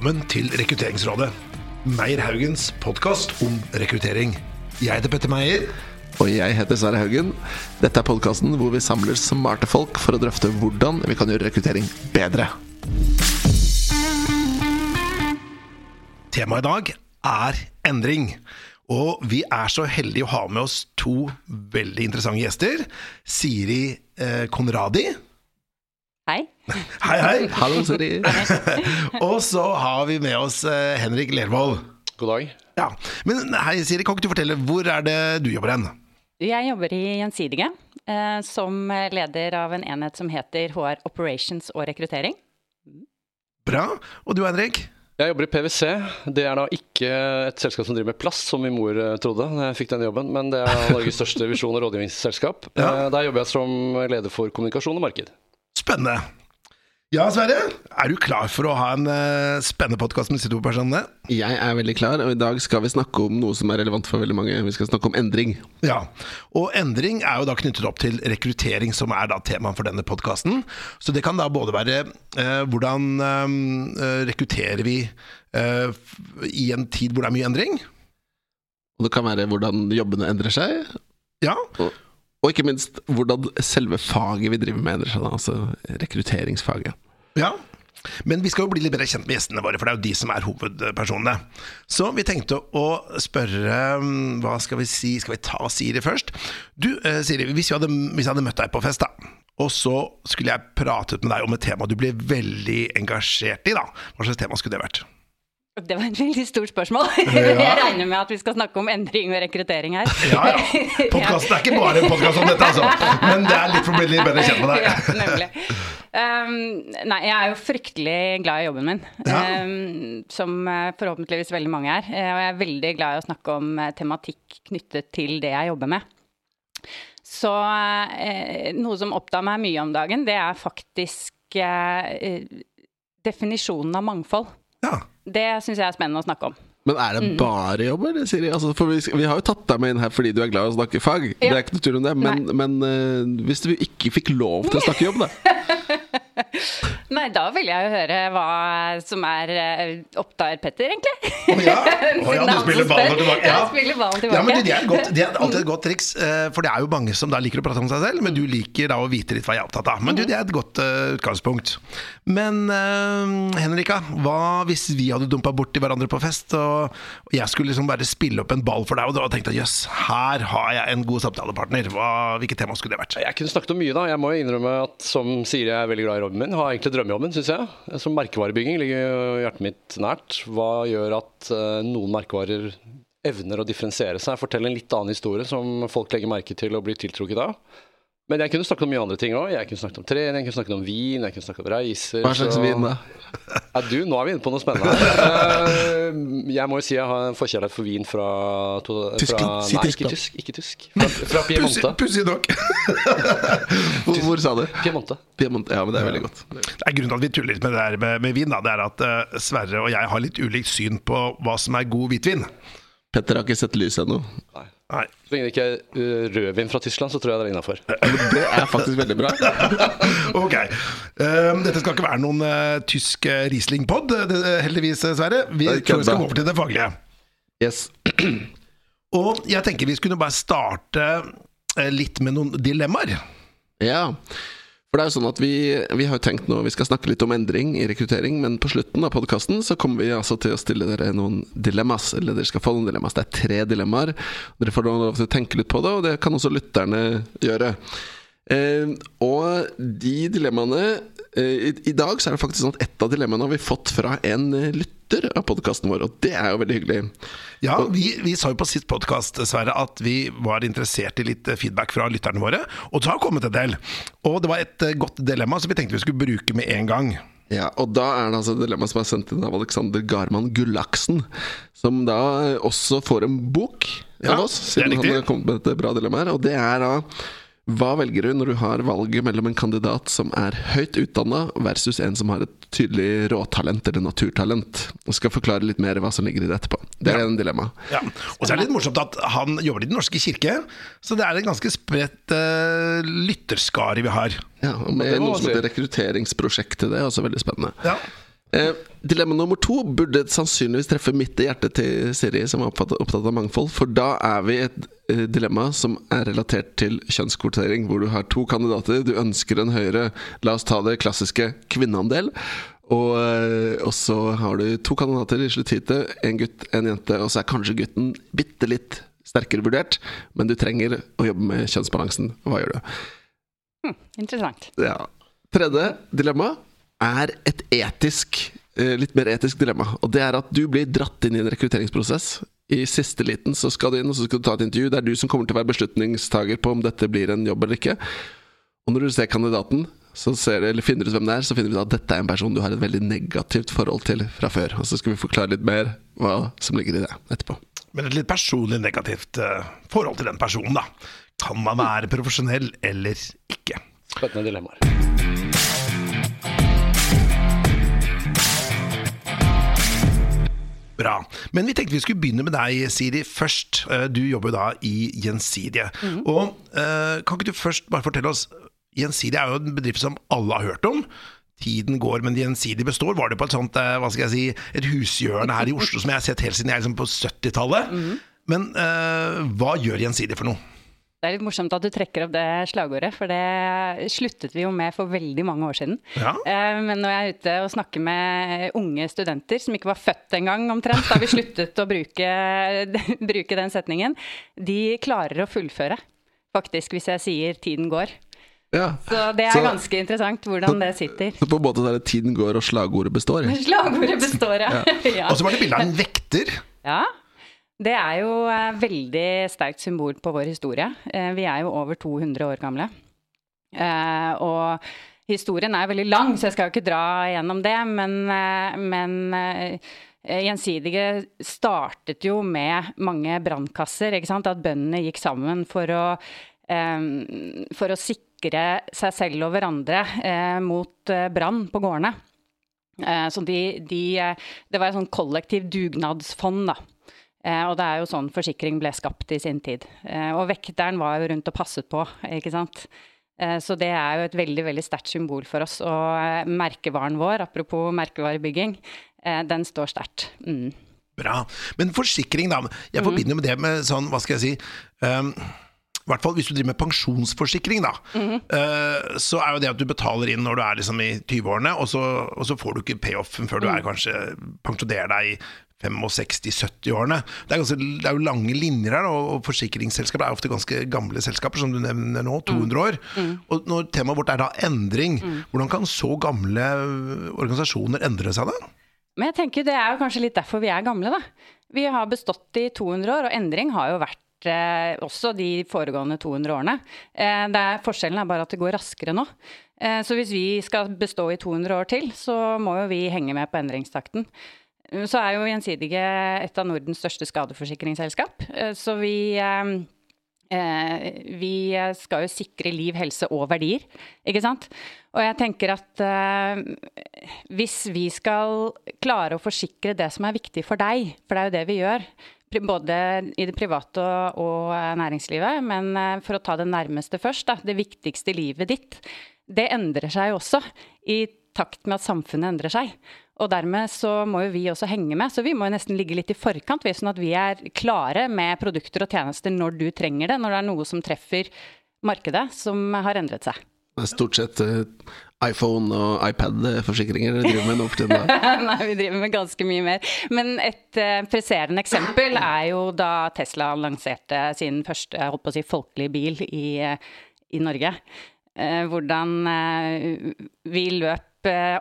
Velkommen til Rekrutteringsrådet. Meyer Haugens podkast om rekruttering. Jeg heter Petter Meyer. Og jeg heter Sverre Haugen. Dette er podkasten hvor vi samler smarte folk for å drøfte hvordan vi kan gjøre rekruttering bedre. Temaet i dag er endring. Og vi er så heldige å ha med oss to veldig interessante gjester. Siri eh, Konradi. Hei. Hei, hei. Hallo, Siri. Og så har vi med oss eh, Henrik Lervold. God dag. Ja. Men hei, Siri, kan ikke du fortelle hvor er det du jobber hen? Jeg jobber i Gjensidige eh, som leder av en enhet som heter HR Operations og rekruttering. Bra. Og du, Henrik? Jeg jobber i PwC. Det er da ikke et selskap som driver med plast, som min mor eh, trodde da jeg fikk denne jobben, men det er Norges største visjon- og rådgivningsselskap. Ja. Der jobber jeg som leder for kommunikasjon og marked. Spennende. Ja, Sverre. Er du klar for å ha en uh, spennende podkast med disse to personene? Jeg er veldig klar, og i dag skal vi snakke om noe som er relevant for veldig mange. Vi skal snakke om endring. Ja, og endring er jo da knyttet opp til rekruttering, som er da temaet for denne podkasten. Så det kan da både være uh, hvordan uh, rekrutterer vi i en tid hvor det er mye endring? Og det kan være hvordan jobbene endrer seg, Ja, og, og ikke minst hvordan selve faget vi driver med endrer seg, altså rekrutteringsfaget. ja. Men vi skal jo bli litt bedre kjent med gjestene våre, for det er jo de som er hovedpersonene. Så vi tenkte å spørre mm, Hva skal vi si? Skal vi ta Siri først? Du, eh, Siri, hvis jeg hadde, hvis jeg hadde møtt deg på fest, da. Og så skulle jeg pratet med deg om et tema du ble veldig engasjert i. da Hva slags tema skulle det vært? Det var et veldig stort spørsmål. Jeg regner med at vi skal snakke om endring og rekruttering her. Ja, ja. Podkasten er ikke bare en podkast om dette, altså. Men det er litt for å bli litt bedre kjent med Ja, deg. nemlig. Um, nei, jeg er jo fryktelig glad i jobben min, Ja. um, som eh, forhåpentligvis veldig mange er. Eh, Og jeg er veldig glad i å snakke om eh, tematikk knyttet til det jeg jobber med. Så eh, noe som opptar meg mye om dagen, det er faktisk eh, definisjonen av mangfold. Ja. Det syns jeg er spennende å snakke om. Men er det bare jobb, eller, Siri? Altså, for vi, vi har jo tatt deg med inn her fordi du er glad i å snakke fag. Det er ikke noe om det. Men, men uh, hvis du ikke fikk lov til å snakke jobb, da? Nei, da vil jeg jo høre hva som er eh, opptar Petter, egentlig. Å ja. Oh, ja, du spiller ballen tilbake. Ja, jeg spiller ballen tilbake. Ja, men du, det, er godt, det er alltid et godt triks, eh, for det er jo mange som da liker å prate om seg selv, men du liker da å vite litt hva jeg er opptatt av. Men du, det er et godt uh, utgangspunkt. Men uh, Henrika, hva hvis vi hadde dumpa borti hverandre på fest, og og jeg skulle liksom bare spille opp en ball for deg, og da tenkte at jøss, her har jeg en god samtalepartner. Hva, hvilket tema skulle det vært? Jeg kunne snakket om mye, da. Jeg må jo innrømme at som sier jeg er veldig glad i jobben min. Har egentlig drømmejobben, syns jeg. Som merkevarebygging ligger hjertet mitt nært. Hva gjør at eh, noen merkevarer evner å differensiere seg? Fortelle en litt annen historie som folk legger merke til og blir tiltrukket av. Men jeg kunne snakket om mye andre ting òg. Jeg kunne snakket om trening, jeg kunne snakket om vin, jeg kunne snakket om reiser. Hva slags så- vin, da? Ja, du, nå er vi inne på noe spennende. Eh, Jeg må jo si jeg har en forkjærlighet for vin fra, to- fra Tyskland. Si Nei, tysk, ikke tysk. Ikke tysk. Fra, fra Piemonte. pussig nok. Hvor, hvor sa du? Piemonte. Piemonte. Ja, men det er veldig godt. Det er Grunnen til at vi tuller litt med det der med, med vin, da, det er at uh, Sverre og jeg har litt ulikt syn på hva som er god hvitvin. Petter har ikke sett lyset ennå. Nei. Så lenge det ikke er uh, rødvin fra Tyskland, så tror jeg det er innafor. Det er faktisk veldig bra. Ok. Um, dette skal ikke være noen uh, tysk uh, Riesling-pod, heldigvis, Sverre. Vi tror vi skal gå over til det faglige. Yes. Og jeg tenker vi skulle bare starte uh, litt med noen dilemmaer. Ja. For det er jo sånn at vi, vi har jo tenkt nå Vi skal snakke litt om endring i rekruttering, men på slutten av podkasten så kommer vi altså til å stille dere noen dilemmas. Eller dere skal få noen dilemmas. Det er tre dilemmaer. Dere får lov til å tenke litt på det, og det kan også lytterne gjøre. Eh, og de dilemmaene eh, i, I dag så er det faktisk sånn at ett av dilemmaene har vi fått fra en eh, lytter av podkasten vår, og det er jo veldig hyggelig. Ja, vi, vi sa jo på sist podkast Sverre, at vi var interessert i litt uh, feedback fra lytterne våre. Og så har det kommet en del. Og det var et uh, godt dilemma som vi tenkte vi skulle bruke med en gang. Ja, og da er det altså et dilemma som er sendt inn av Alexander Garman Gullaksen, som da eh, også får en bok Ja, av oss, er siden han har kommet med et bra dilemma her. Og det er da hva velger du når du har valget mellom en kandidat som er høyt utdanna, versus en som har et tydelig råtalent eller naturtalent? Jeg skal forklare litt mer hva som ligger i det etterpå. Det er Ja. en dilemma. Ja. Og så er det litt morsomt at han jobber i Den norske kirke, så det er en ganske spredt uh, lytterskare vi har. Ja, og med noe som heter rekrutteringsprosjekt til det, er også veldig spennende. Ja. Eh, dilemma nummer to burde sannsynligvis treffe midt i hjertet til Siri, som er opptatt, opptatt av mangfold. For da er vi i et eh, dilemma som er relatert til kjønnskvotering, hvor du har to kandidater. Du ønsker en høyere, la oss ta det klassiske, kvinneandel. Og, eh, og så har du to kandidater i slutthitet. En gutt, en jente, og så er kanskje gutten bitte litt sterkere vurdert. Men du trenger å jobbe med kjønnsbalansen. Hva gjør du? Hm, interessant. Ja. Tredje dilemma er et etisk eh, litt mer etisk dilemma. Og det er at du blir dratt inn i en rekrutteringsprosess. I siste liten så skal du inn og så skal du ta et intervju. Det er du som kommer til å være beslutningstaker på om dette blir en jobb eller ikke. Og når du ser kandidaten, så ser du, eller finner ut hvem det er, så finner du ut at dette er en person du har et veldig negativt forhold til fra før. Og så skal vi forklare litt mer hva som ligger i det etterpå. Men et litt personlig negativt uh, forhold til den personen, da. Kan man være profesjonell eller ikke? Spennende dilemmaer. Bra. Men vi tenkte vi skulle begynne med deg, Siri, først. Eh, du jobber jo da i Gjensidige. Mm. Og uh, kan ikke du først bare fortelle oss Gjensidige er jo en bedrift som alle har hørt om. Tiden går, men Gjensidige består. Var det på et sånt, uh, hva skal jeg si, et hushjørne her i Oslo som jeg har sett helt siden jeg liksom på 70-tallet? Mm. Men uh, hva gjør Gjensidige for noe? Det er litt morsomt at du trekker opp det slagordet, for det sluttet vi jo med for veldig mange år siden. Ja. Eh, men når jeg er ute og snakker med unge studenter som ikke var født engang omtrent da vi sluttet å bruke, bruke den setningen, de klarer å fullføre, faktisk, hvis jeg sier 'tiden går'. Ja. Så det er så, ganske interessant hvordan det sitter. Så på en måte er det 'tiden går' og slagordet består? Slagordet består, ja. ja. Og så var det bilde av en vekter. Ja, det er jo eh, veldig sterkt symbol på vår historie. Eh, vi er jo over 200 år gamle. Eh, og historien er veldig lang, så jeg skal jo ikke dra gjennom det. Men, men Gjensidige startet jo med mange brannkasser. At bøndene gikk sammen for å, for å sikre seg selv og hverandre mot brann på gårdene. Så de, de, det var et sånn kollektiv dugnadsfond, da. Eh, og det er jo sånn forsikring ble skapt i sin tid. Eh, og vekteren var jo rundt og passet på, ikke sant. Eh, så det er jo et veldig veldig sterkt symbol for oss. Og merkevaren vår, apropos merkevarebygging, den står sterkt. Mm. Bra. Men forsikring, da. Jeg forbinder med det med sånn, hva skal jeg si um i hvert fall hvis du driver med pensjonsforsikring, da, mm -hmm. uh, så er jo det at du betaler inn når du er liksom i 20-årene, og, og, så får du ikke payoffen før du mm. er kanskje pensjonerer deg i 65-70-årene. Det, det, er jo lange linjer her, og forsikringsselskaper er ofte ganske gamle selskaper, som du nevner nå, 200 mm. år. Mm. Og når temaet vårt er da endring, mm. hvordan kan så gamle organisasjoner endre seg da? Men jeg tenker Det er jo kanskje litt derfor vi er gamle, da. Vi har bestått i 200 år, og endring har jo vært også de foregående 200 årene. Eh, er, forskjellen er bare at det går raskere nå. Eh, så hvis vi skal bestå i 200 år til, så må jo vi henge med på endringstakten. Så er jo Gjensidige et av Nordens største skadeforsikringsselskap. Eh, så vi, eh, eh, vi skal jo sikre liv, helse og verdier, ikke sant. Og jeg tenker at hvis vi skal klare å forsikre det som er viktig for deg, for det er jo det vi gjør, både i det private og, næringslivet, men for å ta det nærmeste først, da, det viktigste livet ditt, det endrer seg også i takt med at samfunnet endrer seg. Og dermed så må jo vi også henge med. Så vi må jo nesten ligge litt i forkant, sånn at vi er klare med produkter og tjenester når du trenger det, når det er noe som treffer markedet som har endret seg. Det er stort sett uh, iPhone og iPad-forsikringer dere driver med nå for tiden? Nei, vi driver med ganske mye mer. Men et uh, presserende eksempel er jo da Tesla lanserte sin første holdt på å si, folkelige bil i, uh, i Norge. hvordan vi løp Eh,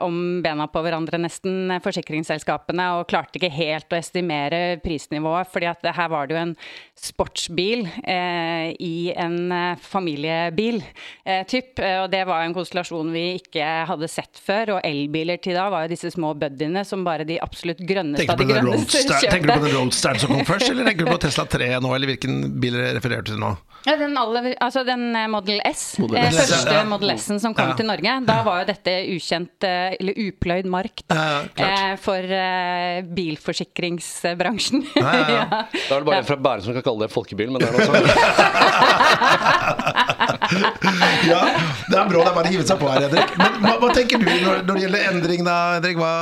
om bena på hverandre, nesten, eh, forsikringsselskapene, og klarte ikke helt å estimere prisnivået. fordi at her var det jo en sportsbil eh, i en eh, familiebil, eh, typ. Og det var en konstellasjon vi ikke hadde sett før. Og elbiler til da var jo disse små buddiene som bare de absolutt grønneste av de grønneste kjøpte. Tenker du på den Roadsteren som kom først, eller tenker du på Tesla 3 nå, eller hvilken bil refererer du til nå? Ja, den, aller, altså den Model S. Model S. første ja. Model S-en som kom ja. til Norge. Da var jo dette ukjent eh, eller upløyd mark da, ja, for uh, bilforsikringsbransjen. Ja, ja, Da er det bare en fra Bærum som kan kalle det folkebil, men det er noe sånt. ja, Det er bra, det er bare å hive seg på her, Henrik. Men hva, hva tenker du når, når, det gjelder endring, da, Henrik? Hva,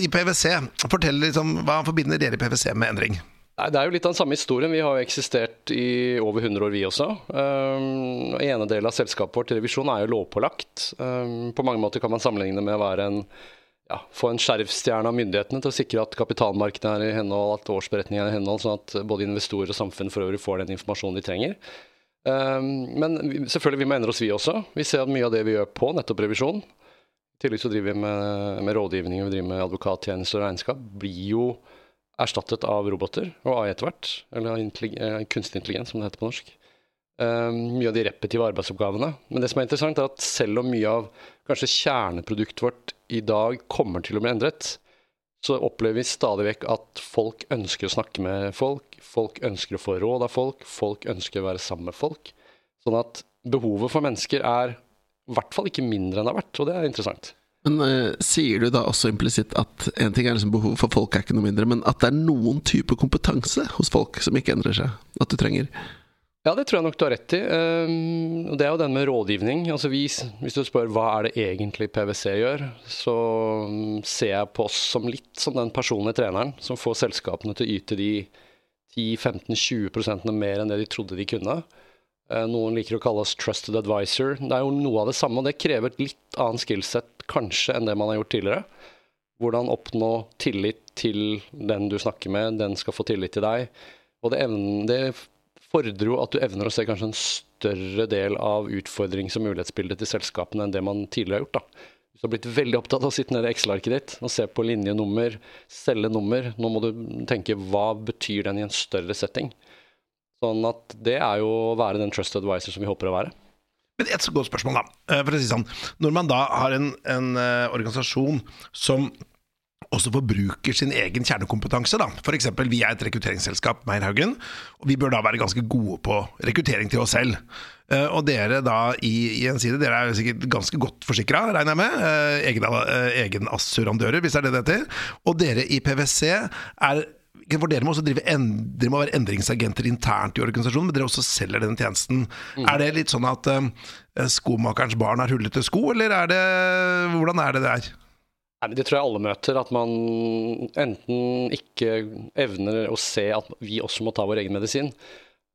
I PwC? Fortell liksom, Hva forbinder dere PwC med endring? Nei, Det er jo litt av den samme historien. Vi har jo eksistert i over 100 år, vi også. Um, ene del av selskapet vårt, revisjon, er jo lovpålagt. Um, på mange måter kan man sammenligne med å være en ja, få en skjerfstjerne av myndighetene til å sikre at kapitalmarkedene er i henhold, at årsberetningen er i henhold, sånn at både investorer og samfunn for øvrig får den informasjonen de trenger. Um, men selvfølgelig, vi må endre oss, vi også. Vi ser at mye av det vi gjør på nettopp revisjon, i tillegg så driver vi med, med rådgivning og vi driver med advokattjenester og regnskap, blir jo erstattet av roboter og AI etter hvert. Eller eh, kunstig intelligens, som det heter på norsk. Um, mye av de repetitive arbeidsoppgavene. Men det som er interessant, er at selv om mye av kanskje kjerneproduktet vårt i dag kommer til å bli endret, så opplever vi stadig vekk at folk ønsker å snakke med folk, folk ønsker å få råd av folk, folk ønsker å være sammen med folk. Sånn at behovet for mennesker er i hvert fall ikke mindre enn det har vært, og det er interessant. Men uh, Sier du da også implisitt at en ting er liksom behovet for folk er ikke noe mindre, men at det er noen type kompetanse hos folk som ikke endrer seg? At du trenger? Ja, det tror jeg nok du har rett i. Um, det er jo den med rådgivning. Altså vi, hvis du spør hva er det egentlig PwC gjør, så um, ser jeg på oss som litt som den personlige treneren som får selskapene til å yte de 10-15-20 mer enn det de trodde de kunne. Uh, noen liker å kalle oss trusted advisor. Det er jo noe av det samme, og det krever et litt annet skillset kanskje enn det man har gjort tidligere. Hvordan oppnå tillit til den du snakker med, den skal få tillit til deg. Og det, evnen, det fordrer jo at du evner å se kanskje en større del av utfordrings- og mulighetsbildet til selskapene enn det man tidligere har gjort. da. Hvis du har blitt veldig opptatt av å sitte nede i Excel-arket ditt og se på linjenummer, selge nummer, nå må du tenke hva betyr den i en større setting. Sånn at det er jo å være den trusted advisor som vi håper å være. Men Et så godt spørsmål, da. Eh, for å si sånn, Når man da har en, en uh, organisasjon som også forbruker sin egen kjernekompetanse. da. F.eks. vi er et rekrutteringsselskap, Meierhaugen, og vi bør da være ganske gode på rekruttering til oss selv. Uh, og dere da i, i en side, dere er jo sikkert ganske godt forsikra, regner jeg med. Uh, egen, uh, egenassurandører, hvis det er det det heter. Og dere i PwC er for dere må også drive dere må være endringsagenter internt i organisasjonen, men dere også selger den tjenesten. Mm. Er det litt sånn at skomakerens barn har hullete sko, eller er det, hvordan er det der? Nei, Det tror jeg alle møter. At man enten ikke evner å se at vi også må ta vår egen medisin.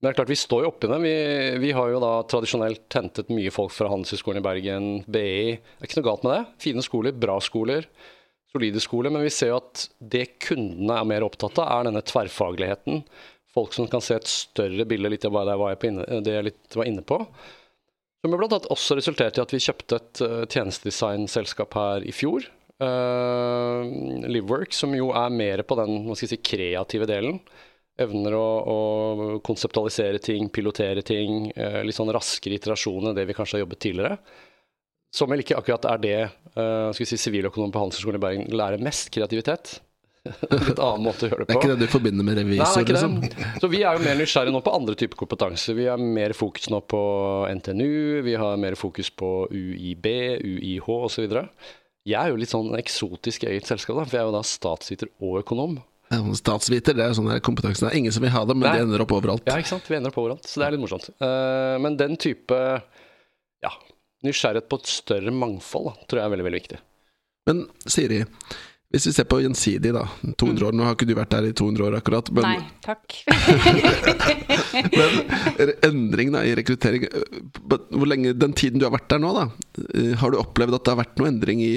Men det er klart, vi står jo oppi det. Vi, vi, har jo da tradisjonelt hentet mye folk fra Handelshøyskolen i Bergen, BI. Det er ikke noe galt med det. Fine skoler, bra skoler, solide skoler. Men vi ser jo at det kundene er mer opptatt av, er denne tverrfagligheten. Folk som kan se et større bilde, litt av det jeg, inne, det jeg var inne på. Som bl.a. også resulterte i at vi kjøpte et uh, tjenestedesignselskap her i fjor. Uh, Livework, som jo er mer på den si, kreative delen. Evner å, å, konseptualisere ting, pilotere ting. Uh, litt sånn raskere iterasjoner enn det vi kanskje har jobbet tidligere. Som vel ikke akkurat er det uh, skal vi si, siviløkonom på Handelshøyskolen i Bergen lærer mest, kreativitet. litt annen måte å gjøre det på. Det er ikke det du forbinder med revisor? Nei, liksom. Så vi er jo mer nysgjerrige nå på andre typer kompetanse. Vi har mer fokus nå på NTNU, vi har mer fokus på UiB, UiH osv. Jeg er jo litt sånn eksotisk i eget selskap, da, for jeg er jo da statsviter og økonom. Statsviter, det er jo sånn kompetanse. Det er ingen som vil ha det, men Nei. de ender opp overalt. Ja, ikke sant. Vi ender opp overalt, så det er litt morsomt. Uh, men den type ja, nysgjerrighet på et større mangfold tror jeg er veldig, veldig viktig. Men Siri, hvis vi ser på gjensidig, da. 200 mm. år. Nå har ikke du vært der i 200 år akkurat. Men, Nei, takk. men endring da, i rekruttering Hvor lenge, Den tiden du har vært der nå, da, eh, har du opplevd at det har vært noe endring i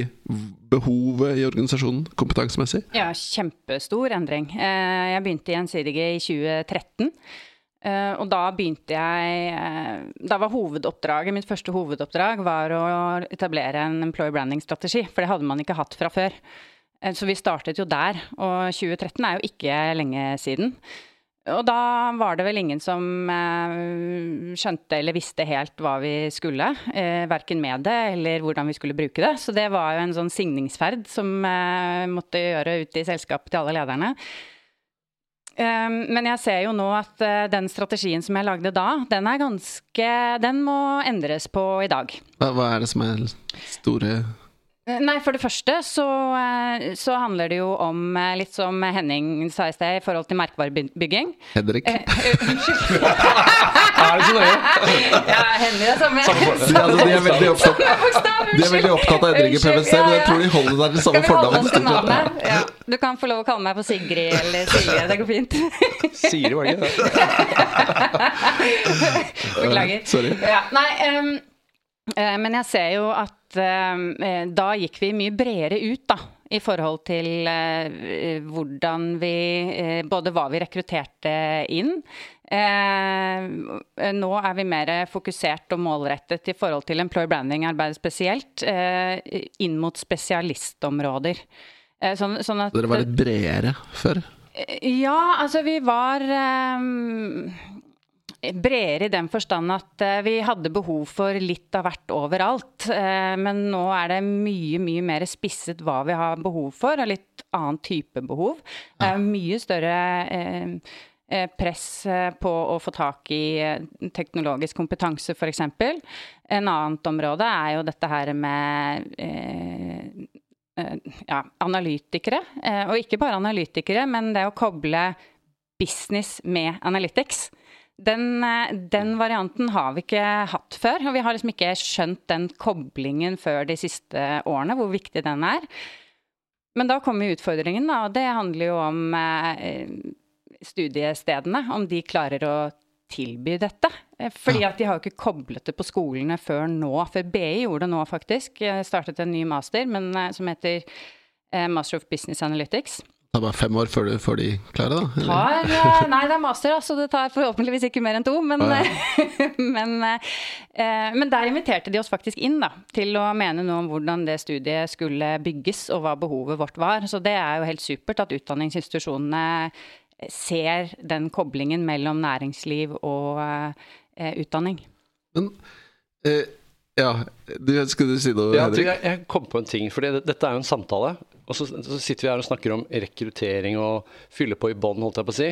behovet i organisasjonen kompetansemessig? Ja, kjempestor endring. Eh, jeg begynte i Gjensidige i 2013. Eh, og da begynte jeg Da var hovedoppdraget, mitt første hovedoppdrag var å etablere en employer branding-strategi. For det hadde man ikke hatt fra før. Uh, så vi startet jo der, og 2013 er jo ikke lenge siden. Og da var det vel ingen som skjønte eller visste helt hva vi skulle. Eh, verken med det eller hvordan vi skulle bruke det. Så det var jo en sånn signingsferd som eh, måtte gjøre ut i selskapet til alle lederne. Eh, men jeg ser jo nå at eh, den strategien som jeg lagde da, den er ganske Den må endres på i dag. Hva, hva er det som er store Nei, for det første så, eh, så, handler det jo om, eh, litt som Henning sa i sted, i forhold til merkevarebygging. Henrik. Eh, unnskyld. er det så nøye? ja, Henning er samme. samme de, altså, de, er veldig opptatt, de er veldig opptatt av Henrik i PwC, men jeg tror de holder seg til samme fornavn. Ja, du kan få lov å kalle meg for Sigrid eller Silje, det går fint. Siri var det ikke det? Beklager. Sorry. Ja, nei, um, men jeg ser jo at uh, da gikk vi mye bredere ut, da. I forhold til eh, hvordan vi eh, Både hva vi rekrutterte inn. nå er vi mer fokusert og målrettet i forhold til employer branding-arbeidet spesielt. inn mot spesialistområder. Sånn, sånn at, Dere var litt bredere før? Ja, altså vi var um, bredere i den forstand at uh, vi hadde behov for litt av hvert overalt. Uh, men nå er det mye, mye mer spisset hva vi har behov for, og litt annen type behov. Det er mye større uh, press på å få tak i teknologisk kompetanse, f.eks. En annet område er jo dette her med ja, analytikere. Og ikke bare analytikere, men det å koble business med analytics. Den, eh, den, varianten har vi ikke hatt før. Og vi har liksom ikke skjønt den koblingen før de siste årene, hvor viktig den er. Men da kommer utfordringen, da. Og det handler jo om eh, studiestedene. Om de klarer å tilby dette. Eh, fordi at de har jo ikke koblet det på skolene før nå. For BI gjorde det nå, faktisk. Startet en ny master men, som heter Master of Business Analytics. Det er bare fem år før, du, før de klarer det? Tar, eh, nei, det er master, så det tar forhåpentligvis ikke mer enn to. Men, ah, ja. men, eh, men, der inviterte de oss faktisk inn da, til å mene noe om hvordan det studiet skulle bygges, og hva behovet vårt var. Så det er jo helt supert at utdanningsinstitusjonene ser den koblingen mellom næringsliv og eh, utdanning. Men eh, ja, du, skulle du si noe, Henrik? Jeg, jeg kom på en ting, for dette er jo en samtale. Og så, så, sitter vi her og snakker om rekruttering og fylle på i bånn, holdt jeg på å si.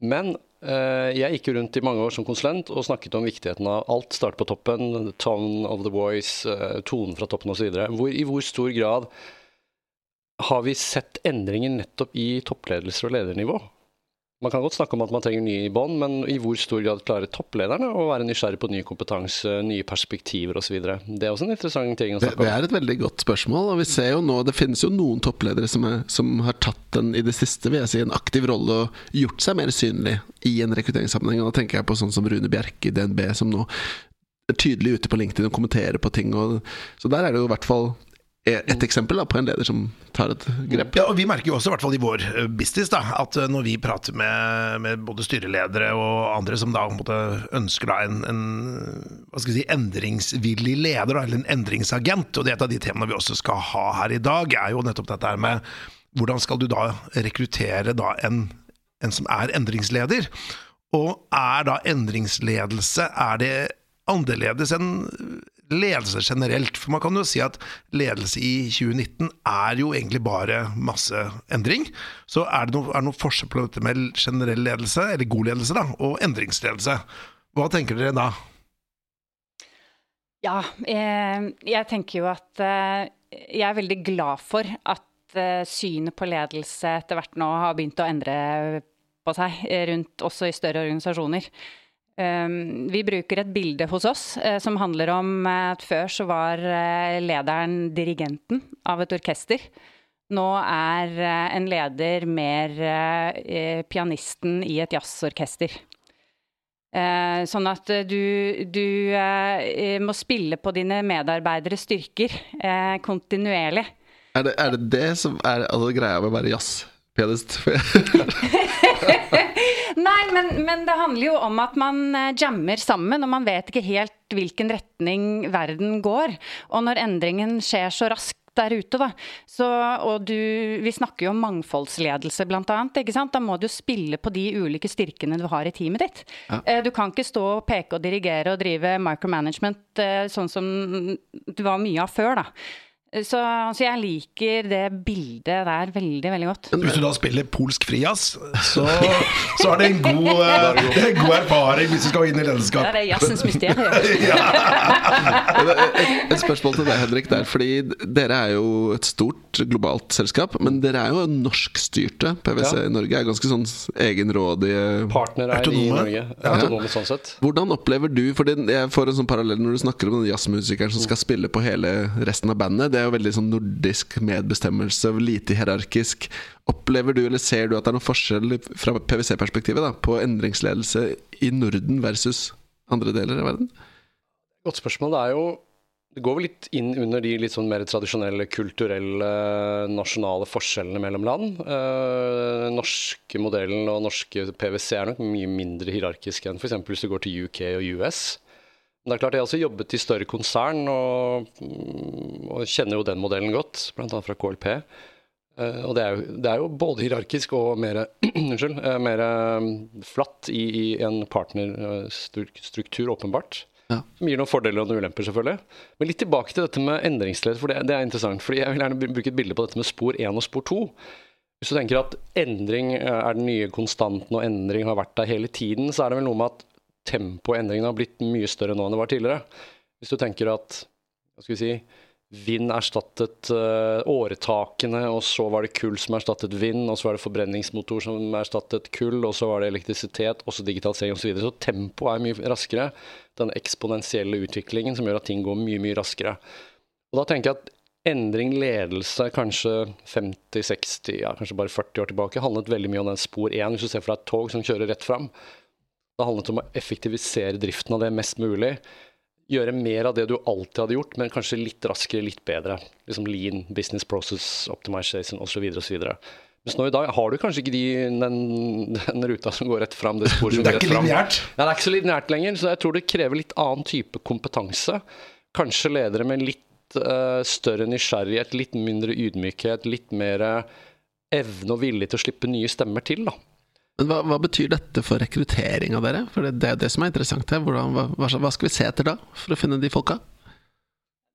Men eh, jeg gikk rundt i mange år som konsulent og snakket om viktigheten av alt start på toppen, tone of the voice, eh, tonen fra toppen osv. I hvor stor grad har vi sett endringer nettopp i toppledelser og ledernivå? Man kan godt snakke om at man trenger nye i bånd, men i hvor stor grad klarer topplederne å være nysgjerrig på ny kompetanse, nye perspektiver osv.? Det er også en interessant ting å snakke om. Det, er et veldig godt spørsmål. og vi ser jo nå, Det finnes jo noen toppledere som, er, som har tatt en i det siste vil jeg si, en aktiv rolle og gjort seg mer synlig i en rekrutteringssammenheng. og Da tenker jeg på sånn som Rune Bjerke i DNB, som nå er tydelig ute på LinkedIn og kommenterer på ting. Og, så der er det jo i hvert fall et eksempel da, på en leder som tar et grep. Ja, og Vi merker jo også, i hvert fall i vår eh, business, da, at eh, når vi prater med, med både styreledere og andre som da måte, ønsker da en, en hva skal si, endringsvillig leder, da, eller en endringsagent, og det er et av de temaene vi også skal ha her i dag, er jo nettopp dette her med hvordan skal du da rekruttere da en, en som er endringsleder? Og er da endringsledelse er det annerledes enn ledelse generelt. For man kan jo si at ledelse i 2019 er jo egentlig bare masse endring. Så er det noe, noe forskjell på dette med generell ledelse, eller god ledelse, da, og endringsledelse. Hva tenker dere da? Ja, jeg, jeg tenker jo at eh, jeg er veldig glad for at eh, synet på ledelse etter hvert nå har begynt å endre på seg rundt også i større organisasjoner. Ehm, vi bruker et bilde hos oss eh, som handler om eh, at før så var eh, lederen dirigenten av et orkester. Nå er en leder mer pianisten i et jazzorkester. Sånn at du, du må spille på dine medarbeideres styrker kontinuerlig. Er det, er det det som er altså, greia med å være jazzpianist? Nei, men, men, det handler jo om at man eh, jammer sammen, og man vet ikke helt hvilken retning verden går. Og når endringen skjer så raskt der ute, da. Så, og du, vi snakker jo om mangfoldsledelse, blant annet. Ikke sant? Da må du spille på de ulike styrkene du har i teamet ditt. Ja. Eh, du kan ikke stå og peke og dirigere og drive micromanagement eh, sånn som det var mye av før, da. Så, så, jeg liker det bildet der veldig, veldig godt. Men Hvis du da spiller polsk frijazz, så, så er det en god, det en god erfaring hvis du skal inn i lederskap. Det er jazzens mysterium. et, spørsmål til deg, Henrik. Der, fordi dere er jo et stort globalt selskap, men dere er jo norskstyrte. PwC ja. i Norge er ganske sånn egenrådige Partnere er i Norge. Autonome, ja. sånn sett. Hvordan opplever du For jeg får en sånn parallell når du snakker om den jazzmusikeren som skal spille på hele resten av bandet. Det det er jo veldig sånn nordisk medbestemmelse, lite hierarkisk. Opplever du, eller ser du at det er noen forskjell fra PwC-perspektivet på endringsledelse i Norden versus andre deler av verden? Godt spørsmål. Det er jo det går vel litt inn under de litt sånn mer tradisjonelle kulturelle, nasjonale forskjellene mellom land. Den norske modellen og norske PwC er nok mye mindre hierarkisk enn f.eks. hvis du går til UK og US. Men det er klart, Jeg har også jobbet i større konsern og, og kjenner jo den modellen godt, bl.a. fra KLP. Eh, og det er, jo, det er, jo, både hierarkisk og mer, unnskyld, uh, mer um, flatt i, i, en partnerstruktur, åpenbart. Ja. Som gir noen fordeler og noen ulemper, selvfølgelig. Men litt tilbake til dette med endringsledd, for det, det, er interessant. fordi Jeg vil gjerne bruke et bilde på dette med spor 1 og spor 2. Hvis du tenker at endring er den nye konstanten, og endring har vært der hele tiden, så er det vel noe med at tempoendringene har blitt mye større nå enn det var tidligere. Hvis du tenker at hva skal vi si, vind erstattet uh, åretakene, og så var det kull som erstattet vind, og så var det forbrenningsmotor som erstattet kull, og så var det elektrisitet, også digitalisering osv. Så, videre. så tempoet er mye raskere. Den eksponentielle utviklingen som gjør at ting går mye, mye raskere. Og da tenker jeg at endring, ledelse, kanskje 50-60, ja, kanskje bare 40 år tilbake, handlet veldig mye om den spor 1. Hvis du ser for deg et tog som kjører rett fram, det handlet om å effektivisere driften av det mest mulig. Gjøre mer av det du alltid hadde gjort, men kanskje litt raskere, litt bedre. Liksom lean, business process, optimization osv. osv. Mens nå i dag har du kanskje ikke de, den, den, ruta som går rett fram. Det, det er ikke lineært? Ja, det er ikke så lineært lenger. Så jeg tror det krever litt annen type kompetanse. Kanskje ledere med litt uh, større nysgjerrighet, litt mindre ydmykhet, litt mer evne og vilje til å slippe nye stemmer til. da. Hva, hva, betyr dette for rekruttering av dere? For det, er det som er interessant her. Hvordan, hva, hva, skal vi se etter da, for å finne de folka?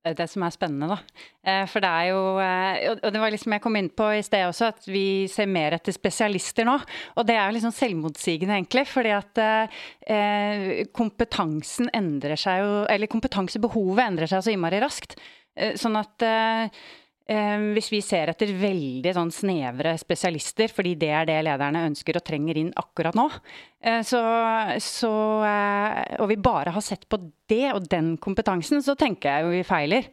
Det som er spennende, da. Eh, for det er jo eh, Og det var liksom jeg kom inn på i sted også, at vi ser mer etter spesialister nå. Og det er jo liksom selvmotsigende, egentlig. Fordi at eh, kompetansen endrer seg jo Eller kompetansebehovet endrer seg så innmari raskt. Sånn at hvis vi ser etter veldig sånn snevre spesialister, fordi det er det lederne ønsker og trenger inn akkurat nå, eh, så, så, eh, og vi bare har sett på det og den kompetansen, så tenker jeg jo vi feiler.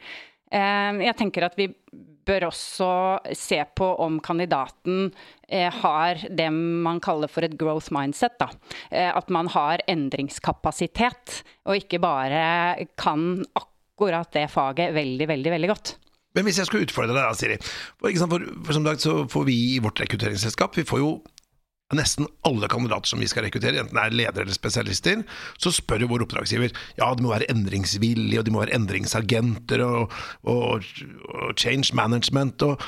Jeg tenker at vi bør også se på om kandidaten har det man kaller for et growth mindset. Da. At man har endringskapasitet, og ikke bare kan akkurat det faget veldig, veldig, veldig godt. Men hvis jeg skulle utfordre deg da, Siri. For, for, for, som sagt så får vi i vårt rekrutteringsselskap Vi får jo nesten alle kandidater som vi skal rekruttere, enten det er ledere eller spesialister, så spør jo vår oppdragsgiver ja, de må være endringsvillige, og de må være endringsagenter og, og, og change management. Og,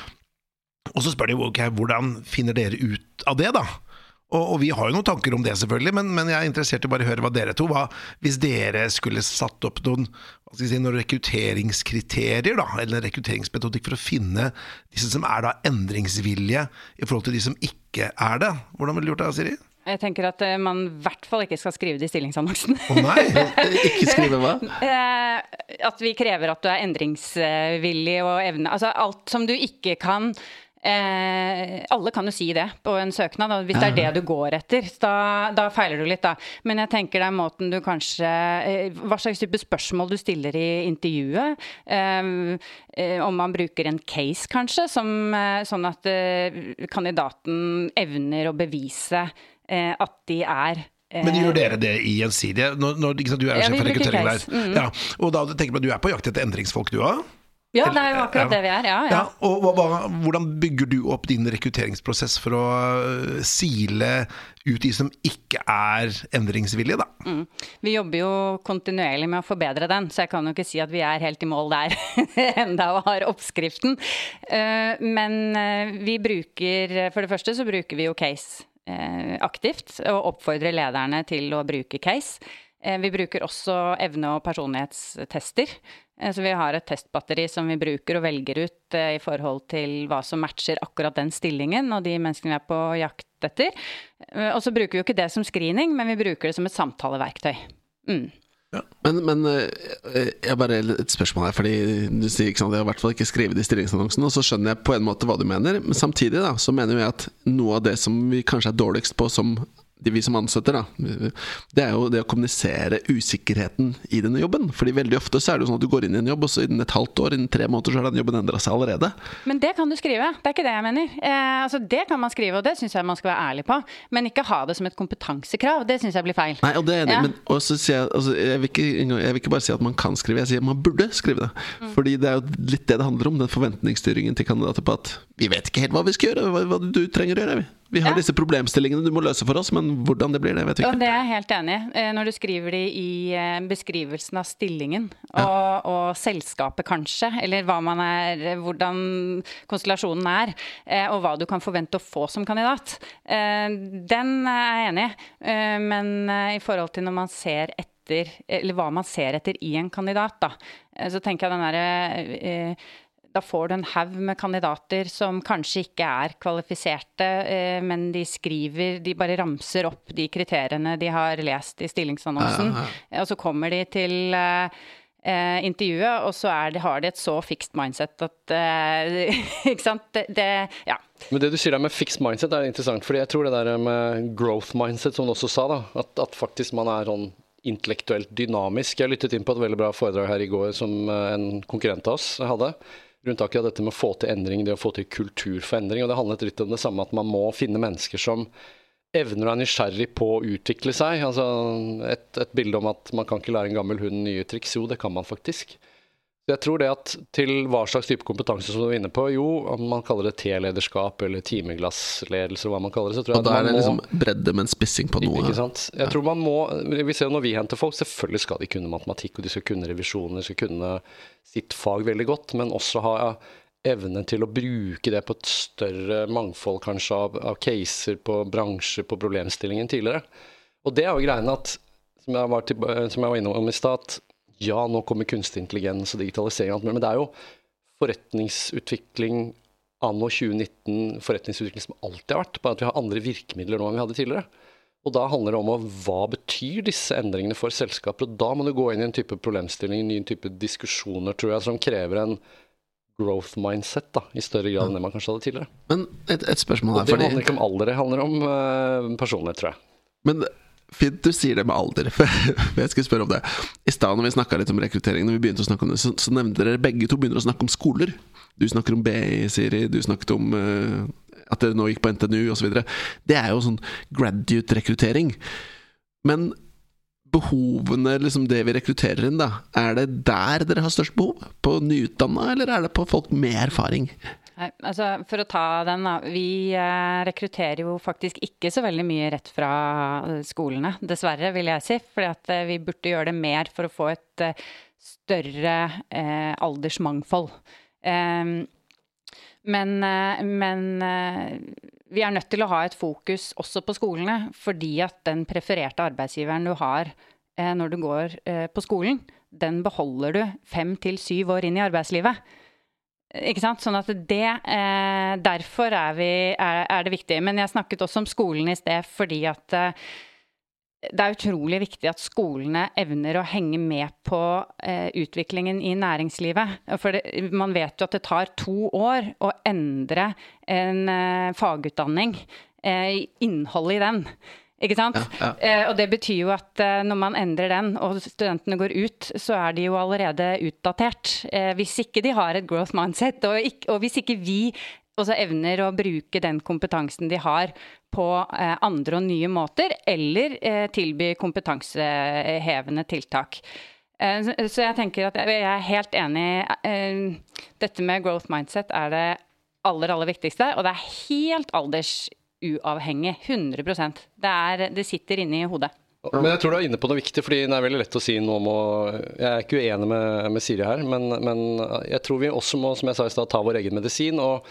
og så spør de ok, hvordan finner dere ut av det, da? Og, og, vi har jo noen tanker om det, selvfølgelig, men, men, jeg er interessert i bare å høre hva dere to hva, Hvis dere skulle satt opp noen, si, noen rekrutteringskriterier, da, eller rekrutteringsmetodikk for å finne disse som er da endringsvillige i forhold til de som ikke er det, hvordan ville du gjort det, Siri? Jeg tenker at eh, man i hvert fall ikke skal skrive det i stillingsannonsen. Å oh, nei! ikke skrive hva? Eh, at vi krever at du er endringsvillig og evne Altså alt som du ikke kan Eh, alle kan jo si det på en søknad, og hvis det er det du går etter, da, da, feiler du litt, da. Men jeg tenker det er måten du kanskje eh, Hva slags type spørsmål du stiller i intervjuet. Eh, eh om man bruker en case, kanskje, som, eh, sånn at eh, kandidaten evner å bevise at de er men gjør dere det i Gjensidige? Når, når, du er jo sjef for rekruttering der. Mm. Ja, og da tenker du at du er på jakt etter endringsfolk, du òg? Ja, det er jo akkurat det vi er. Ja, ja. ja og hva, Hvordan bygger du opp din rekrutteringsprosess for å øh, sile ut de som ikke er endringsvillige, da? Mm. Vi jobber jo kontinuerlig med å forbedre den, så jeg kan jo ikke si at vi er helt i mål der enda og har oppskriften. Øh, men øh, vi bruker For det første så bruker vi jo case aktivt, og oppfordrer lederne til å bruke case. Eh, vi bruker også evne- og personlighetstester. Eh, Så vi har et testbatteri som vi bruker og velger ut eh, i forhold til hva som matcher akkurat den stillingen og de menneskene vi er på jakt etter. Og så bruker vi jo ikke det som screening, men vi bruker det som et samtaleverktøy. Mm. Men, men eh, jeg bare et spørsmål her, fordi du sier ikke sant, jeg har i hvert fall ikke skrevet i stillingsannonsen, og så skjønner jeg på en måte hva du mener, men samtidig da, så mener jeg at noe av det som vi kanskje er dårligst på som vi som ansetter, da, det er jo det å kommunisere usikkerheten i denne jobben. Fordi veldig ofte så er det jo sånn at du går inn i en jobb, og så innen et halvt år, innen tre måneder, så har den jobben endra seg allerede. Men det kan du skrive. Det er ikke det jeg mener. Eh, altså Det kan man skrive, og det syns jeg man skal være ærlig på. Men ikke ha det som et kompetansekrav. Det syns jeg blir feil. Nei, og det er enig, Ja. men også sier jeg, altså, jeg, vil ikke, jeg vil ikke bare si at man kan skrive, jeg sier man burde skrive det. Mm. Fordi det er jo litt det det handler om, den forventningsstyringen til kandidater på at vi vet ikke helt hva vi skal gjøre, hva, hva du trenger å gjøre. Vi, vi har Ja. disse problemstillingene du må løse for oss, men hvordan det blir, det vet vi Og ikke. det er jeg helt enig i. Eh, Når du skriver det i eh, beskrivelsen av stillingen og, og selskapet, kanskje, eller er, hvordan konstellasjonen er, eh, og hva du kan forvente å få som kandidat. Eh, Den er jeg enig i. Eh, Men eh, i forhold til når man ser etter, eller hva man ser etter i en kandidat, da, eh, så tenker jeg den derre eh, da får du en haug med kandidater som kanskje ikke er kvalifiserte, eh, men de skriver De bare ramser opp de kriteriene de har lest i stillingsannonsen. Ja, Og så kommer de til eh, eh, intervjuet, og så de, har de et så fixed mindset at eh, Ikke sant? Det, det Ja. Men det du sier der med fixed mindset er interessant, fordi jeg tror det der med growth mindset, som du også sa, da, at, at faktisk man er sånn intellektuelt dynamisk. Jeg lyttet inn på et veldig bra foredrag her i går som en konkurrent av oss hadde. Rundt akkurat dette med å få til endring, det å få til kultur for endring. Og det handlet litt om det samme, at man må finne mennesker som evner og er nysgjerrig på å utvikle seg. Altså et, et bilde om at man kan ikke lære en gammel hund nye triks. Jo, det kan man faktisk. Jeg tror det at til hva slags type kompetanse som du er inne på, jo, om man kaller det T-lederskap eller timeglassledelse, hva man kaller det, så tror jeg Og da er man det må liksom bredde, men spissing på noe. ikke sant? Jeg tror man må, vi ser jo Når vi henter folk, selvfølgelig skal de kunne matematikk, og de skal kunne revisjoner, de skal kunne sitt fag veldig godt, men også ha evne til å bruke det på et større mangfold kanskje av, av caser, på bransjer, på problemstillingen tidligere. Og det er jo greien at, som jeg var, til, som jeg var innom i stad, at ja, nå kommer kunstig intelligens og digitalisering og alt mulig, men det er jo forretningsutvikling anno 2019, forretningsutvikling som alltid har vært, bare at vi har andre virkemidler nå enn vi hadde tidligere. Og da handler det om hva betyr disse endringene for selskaper, og da må du gå inn i en type problemstilling, en ny type diskusjoner, tror jeg, som krever en growth mindset da, i større grad enn det man kanskje hadde tidligere. Men et, et spørsmål Og fordi det fordi handler ikke om alder, det handler om uh, personlighet, tror jeg. Men fint du sier det med alder, for jeg skulle spørre om det. I stad når vi snakka litt om rekruttering, når vi begynte å snakke om det, så, så nevnte dere begge to begynner å snakke om skoler. Du snakker om BI, Siri, du snakket om uh, at dere nå gikk på NTNU osv. Det er jo sånn graduate-rekruttering. Men behovene, liksom det vi rekrutterer inn, da, er det der dere har størst behov? På nyutdanna, eller er det på folk med erfaring? Nei, altså For å ta den, da. Vi eh, rekrutterer jo faktisk ikke så veldig mye rett fra eh, skolene, dessverre, vil jeg si. At eh, vi burde gjøre det mer for å få et større eh, aldersmangfold. Ehm, men, eh, men eh, vi er nødt til å ha et fokus også på skolene, fordi at den prefererte arbeidsgiveren du har når du går på skolen, den beholder du fem til syv år inn i arbeidslivet. Ikke sant? Sånn at det eh, Derfor er, vi, er, er, det viktig. Men jeg snakket også om skolen i sted fordi at eh, det er utrolig viktig at skolene evner å henge med på eh, utviklingen i næringslivet. For det, man vet jo at det tar to år å endre en eh, fagutdanning, eh, innholdet i den. Ikke sant? Ja, ja. Eh, og det betyr jo at eh, når man endrer den, og studentene går ut, så er de jo allerede utdatert. Eh, hvis ikke de har et growth mindset, og, ikke, og hvis ikke vi også evner å bruke den kompetansen de har på andre og nye måter, eller tilby kompetansehevende tiltak. Eh, så, jeg tenker at jeg, er helt enig. Eh, dette med growth mindset er det aller, aller viktigste, og det er helt aldersuavhengig. 100% det, er, det sitter inne i hodet. Men jeg tror du er inne på noe viktig, fordi det er veldig lett å si noe om å Jeg er ikke uenig med, med Siri her, men, men jeg tror vi også må, som jeg sa i stad, ta vår egen medisin. og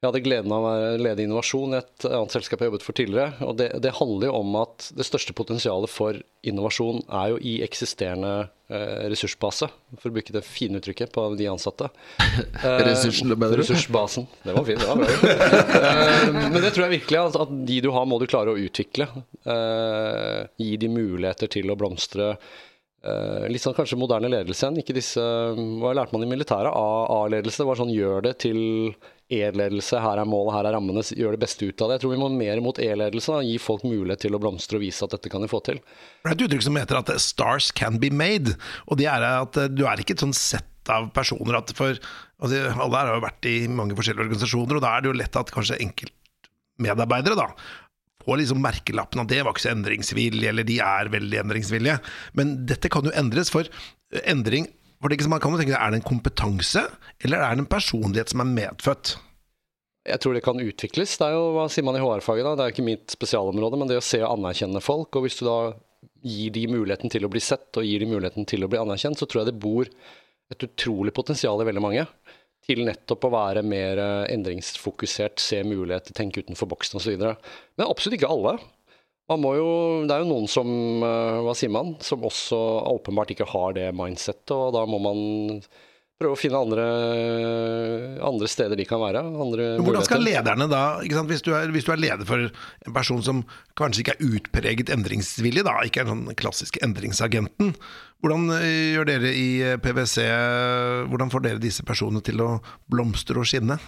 Jeg hadde gleden av å lede innovasjon i et annet selskap jeg jobbet for tidligere. og det, det, handler jo om at det største potensialet for innovasjon er jo i eksisterende eh, ressursbase, for å bruke det fine uttrykket på de ansatte. Eh, Ressursene, bedre. Ressursbasen. Det var fint. Det var bra. eh, men det tror jeg virkelig at, at, de du har, må du klare å utvikle. Eh, gi de muligheter til å blomstre. Uh, litt sånn kanskje moderne ledelse igjen. Ikke disse, hva lærte man i militæret? A-ledelse. Var sånn gjør det til E-ledelse. Her er målet, her er rammene. Gjør det beste ut av det. Jeg tror vi må mer mot E-ledelse. Gi folk mulighet til å blomstre og vise at dette kan de få til. Det er et uttrykk som heter at 'stars can be made'. Og det er at eh, du er ikke et sånn sett av personer at for altså, Alle her har jo vært i mange forskjellige organisasjoner, og da er det jo lett at kanskje enkeltmedarbeidere da får liksom merkelappen at det var ikke så endringsvillig, eller de er veldig endringsvillige. Men dette kan jo endres, for endring for det ikke, man kan tenke, Er det en kompetanse, eller er det en personlighet som er medfødt? Jeg tror det kan utvikles. Det er jo, Hva sier man i HR-faget? da? Det er ikke mitt spesialområde, men det å se og anerkjenne folk. og Hvis du da gir de muligheten til å bli sett og gir de muligheten til å bli anerkjent, så tror jeg det bor et utrolig potensial i veldig mange til nettopp å være mer eh, endringsfokusert, se muligheter, tenke utenfor boksen osv. Men absolutt ikke alle. Jo, det er jo noen som, eh, hva sier man, som også åpenbart ikke har det mindsettet, og da må man prøve å finne andre, andre steder de kan være. Hvordan skal lederne da, hvis du, er, hvis, du er, leder for en person som kanskje ikke er utpreget endringsvillig, da, ikke er den sånn klassiske endringsagenten, hvordan eh, gjør dere i eh, PwC, hvordan får dere disse personene til å blomstre og skinne?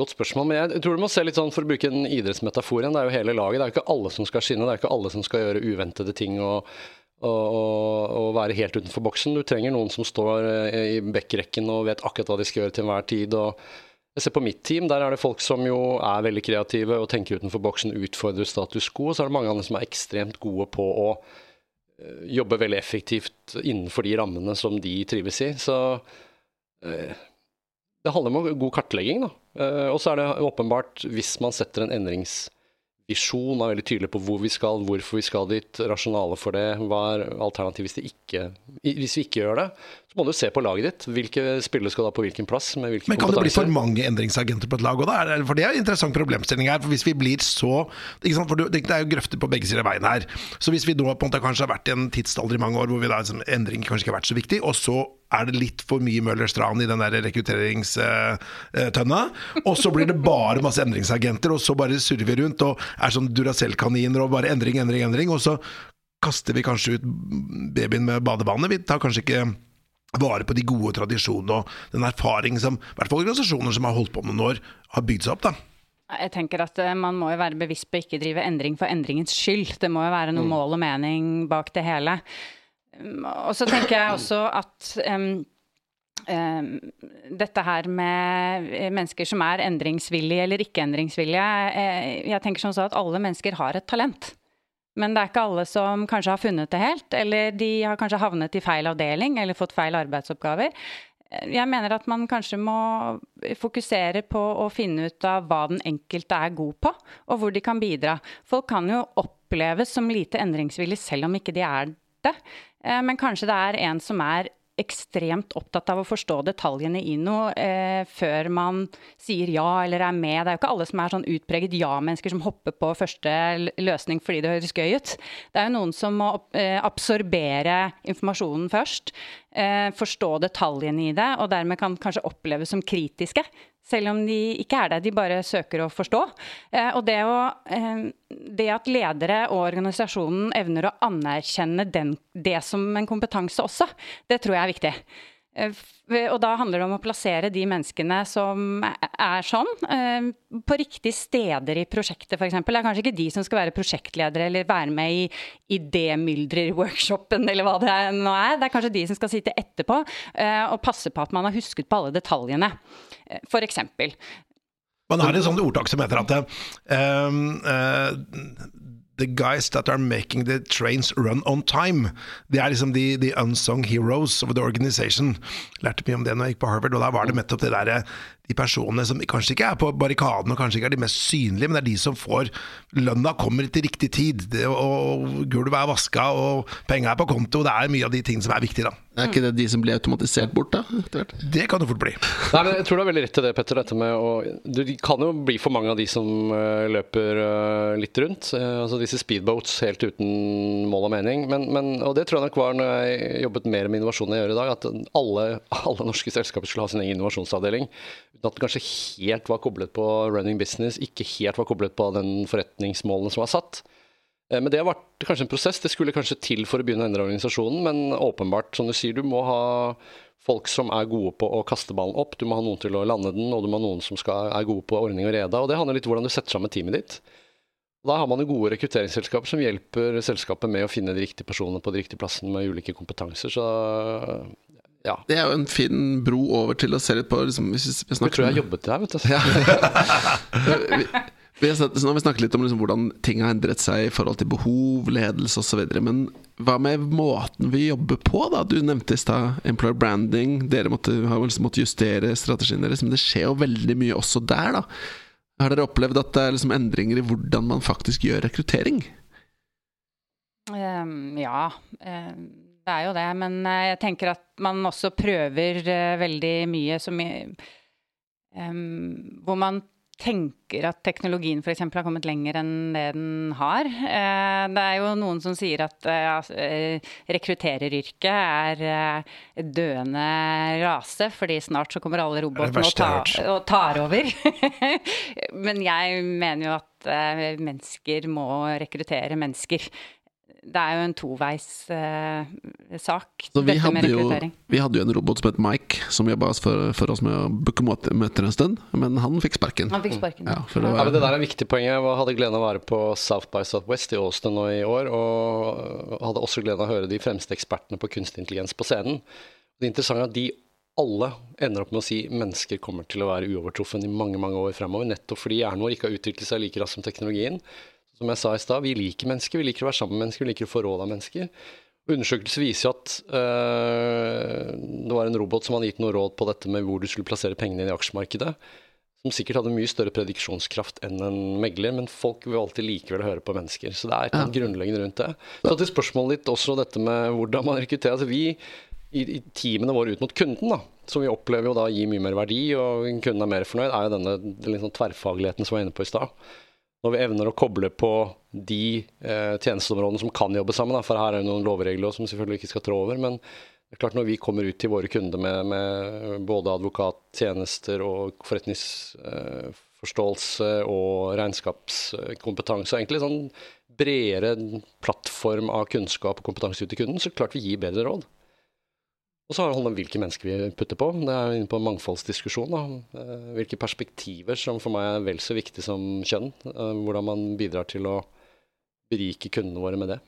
Godt spørsmål, men jeg tror du må se litt sånn, For å bruke den idrettsmetaforen, det er jo hele laget. Det er jo ikke alle som skal skinne, det er ikke alle som skal gjøre uventede ting. og og, være helt utenfor boksen. Du trenger noen som står eh, i backrekken og vet akkurat hva de skal gjøre til enhver tid. og jeg ser På mitt team der er det folk som jo er veldig kreative og tenker utenfor boksen, utfordrer status quo. Og så er det mange andre som er ekstremt gode på å eh, jobbe veldig effektivt innenfor de rammene som de trives i. Så eh, det handler om god kartlegging. da. Og så er det åpenbart, hvis man setter en endrings visjon, er veldig tydelig på hvor vi skal, hvorfor vi skal dit, rasjonale for det. Hva er alternativet hvis, ikke, hvis vi ikke gjør det? Så må du se på laget ditt. Hvilke spillere skal da på hvilken plass? med hvilken Men Kan det bli for mange endringsagenter på et lag òg, For det er en interessant problemstilling her. for Hvis vi blir så For Det er jo grøfter på begge sider av veien her. Så hvis vi nå på en måte kanskje har vært i en tidsalder i mange år hvor vi da, liksom, endring kanskje ikke har vært så viktig, og så er det litt for mye Møllers tran i den der rekrutteringstønna. Og så blir det bare masse endringsagenter, og så bare surrer vi rundt og er sånn Duracell-kaniner og bare endring, endring, endring. Og så kaster vi kanskje ut babyen med badevannet. Vi tar kanskje ikke vare på de gode tradisjonene og den erfaring som i hvert fall organisasjoner som har holdt på noen år, har bygd seg opp. da. Jeg tenker at eh, Man må jo være bevisst på å ikke drive endring for endringens skyld. Det må jo være noe mm. mål og mening bak det hele. Og så tenker jeg også at um, um, dette her med mennesker som er endringsvillige eller ikke endringsvillige eh, Jeg tenker sånn at alle mennesker har et talent. Men det er ikke alle som kanskje har funnet det helt, eller de har kanskje havnet i feil avdeling eller fått feil arbeidsoppgaver. Jeg mener at man kanskje må fokusere på å finne ut av hva den enkelte er god på, og hvor de kan bidra. Folk kan jo oppleves som lite endringsvillige selv om ikke de er det. Eh, men kanskje det er en som er ekstremt opptatt av å forstå detaljene i noe eh, før man sier ja eller er med. Det er jo ikke alle som er sånn utpreget ja-mennesker som hopper på første løsning fordi det høres gøy ut. Det er jo noen som må eh, absorbere informasjonen først, eh, forstå detaljene i det, og dermed kan kanskje oppleves som kritiske selv om de ikke er det. De bare søker å forstå. Eh, og det, å, eh, det, at ledere og organisasjonen evner å anerkjenne den, det som en kompetanse også, det tror jeg er viktig. Eh, og da handler det om å plassere de menneskene som er sånn, på riktige steder i prosjektet f.eks. Det er kanskje ikke de som skal være prosjektledere eller være med i idémyldrer-workshopen eller hva det nå er. Det er kanskje de som skal sitte etterpå og passe på at man har husket på alle detaljene, f.eks. Man har et sånt ordtak som heter at uh, uh, The guys that are making the trains run on time. Det er liksom de, the unsung heroes of the organization. Lærte mye om det når jeg gikk på Harvard, og da var det nettopp det derre de personene som kanskje ikke er på barrikaden og kanskje ikke er de mest synlige, men det er de som får lønna kommer til riktig tid, det, og gulvet er vaska og penga er på konto. Det er mye av de tingene som er viktige, da. Er ikke det de som blir automatisert bort, da? Det kan det fort bli. Nei, men jeg tror du har veldig rett til det, Petter. Dette med å, det kan jo bli for mange av de som eh, løper eh, litt rundt. Eh, altså disse speedboats helt uten mål og mening. Men, men, og det tror jeg nok var når jeg jobbet mer med innovasjon enn jeg gjør i dag, at alle, alle norske selskaper skulle ha sin egen innovasjonsavdeling. Uten at den kanskje helt var koblet på running business, ikke helt var koblet på den forretningsmålene som var satt. Eh, Men det har vært kanskje en prosess. Det skulle kanskje til for å begynne å endre organisasjonen, men åpenbart, som du sier, du må ha folk som er gode på å kaste ballen opp, du må ha noen til å lande den, og du må ha noen som skal, er gode på ordning og reda. Og det handler litt om hvordan du setter sammen teamet ditt. Da har man jo gode rekrutteringsselskaper som hjelper selskapet med å finne de riktige personene på de riktige plassene med ulike kompetanser. Så ja. Det er jo en fin bro over til å se litt på liksom, hvis vi, vi Jeg tror jeg jobbet der, vet du. vi, vi har så nå har vi snakket litt om liksom hvordan ting har endret seg i forhold til behov, ledelse osv. Men hva med måten vi jobber på? da? Du nevnte i stad employer branding. Dere måtte, har liksom måttet justere strategien deres, men det skjer jo veldig mye også der. da Har dere opplevd at det er liksom endringer i hvordan man faktisk gjør rekruttering? Um, ja, ehm, det er jo det. Men eh, jeg tenker at man også prøver eh, veldig mye som ehm, Hvor man tenker at teknologien f.eks. har kommet lenger enn det den har. Eh, det er jo noen som sier at rekruttereryrket er døende rase, fordi snart så kommer alle robotene og, ta, og tar over. Men jeg mener jo at mennesker må rekruttere mennesker. Det er jo en toveis eh, sak, Så vi dette med hadde, jo, vi hadde jo en robot som het Mike, som jobba for, for oss med å booke møte- møter en stund, men han fikk sparken. Han fikk sparken. Ja, for det Ja, men Det der er viktig poeng. Jeg hadde gleden av å være på South by Southwest i Austin nå i år, og hadde også gleden av å høre de fremste ekspertene på kunstig intelligens på scenen. Det interessante er at de alle ender opp med å si mennesker kommer til å være uovertruffen i mange mange år fremover, nettopp fordi hjernen vår ikke har utviklet seg like raskt som teknologien. Som jeg sa i stad, vi liker mennesker, vi liker å være sammen med mennesker, vi liker å få råd av mennesker. Undersøkelser viser jo at øh, det var en robot som hadde gitt noe råd på dette med hvor du skulle plassere pengene i aksjemarkedet som sikkert hadde mye større prediksjonskraft enn en megler, men folk vil alltid likevel høre på mennesker. Så det er noe grunnleggende rundt det. Så til spørsmålet ditt også dette med hvordan man rekrutterer. Altså vi i, i teamene våre ut mot kunden, da, som vi opplever jo da gir mye mer verdi, og kunden er mer fornøyd, er jo denne liksom tverrfagligheten som jeg var inne på i stad. Når vi evner å koble på de eh, tjenesteområdene som kan jobbe sammen, da, for her er det noen lovregler som selvfølgelig ikke skal trå over. men det er klart Når vi kommer ut til våre kunder med, med både advokattjenester og forretningsforståelse og regnskapskompetanse, og egentlig sånn bredere plattform av kunnskap og kompetanse ut til kunden, så klart vi gir bedre råd. Og så har det om hvilke mennesker vi putter på. Det er inne på en mangfoldsdiskusjon. Da. Eh, Hvilke perspektiver som for meg er vel så viktig som kjønn. eh, Hvordan man bidrar til å berike kundene våre med det.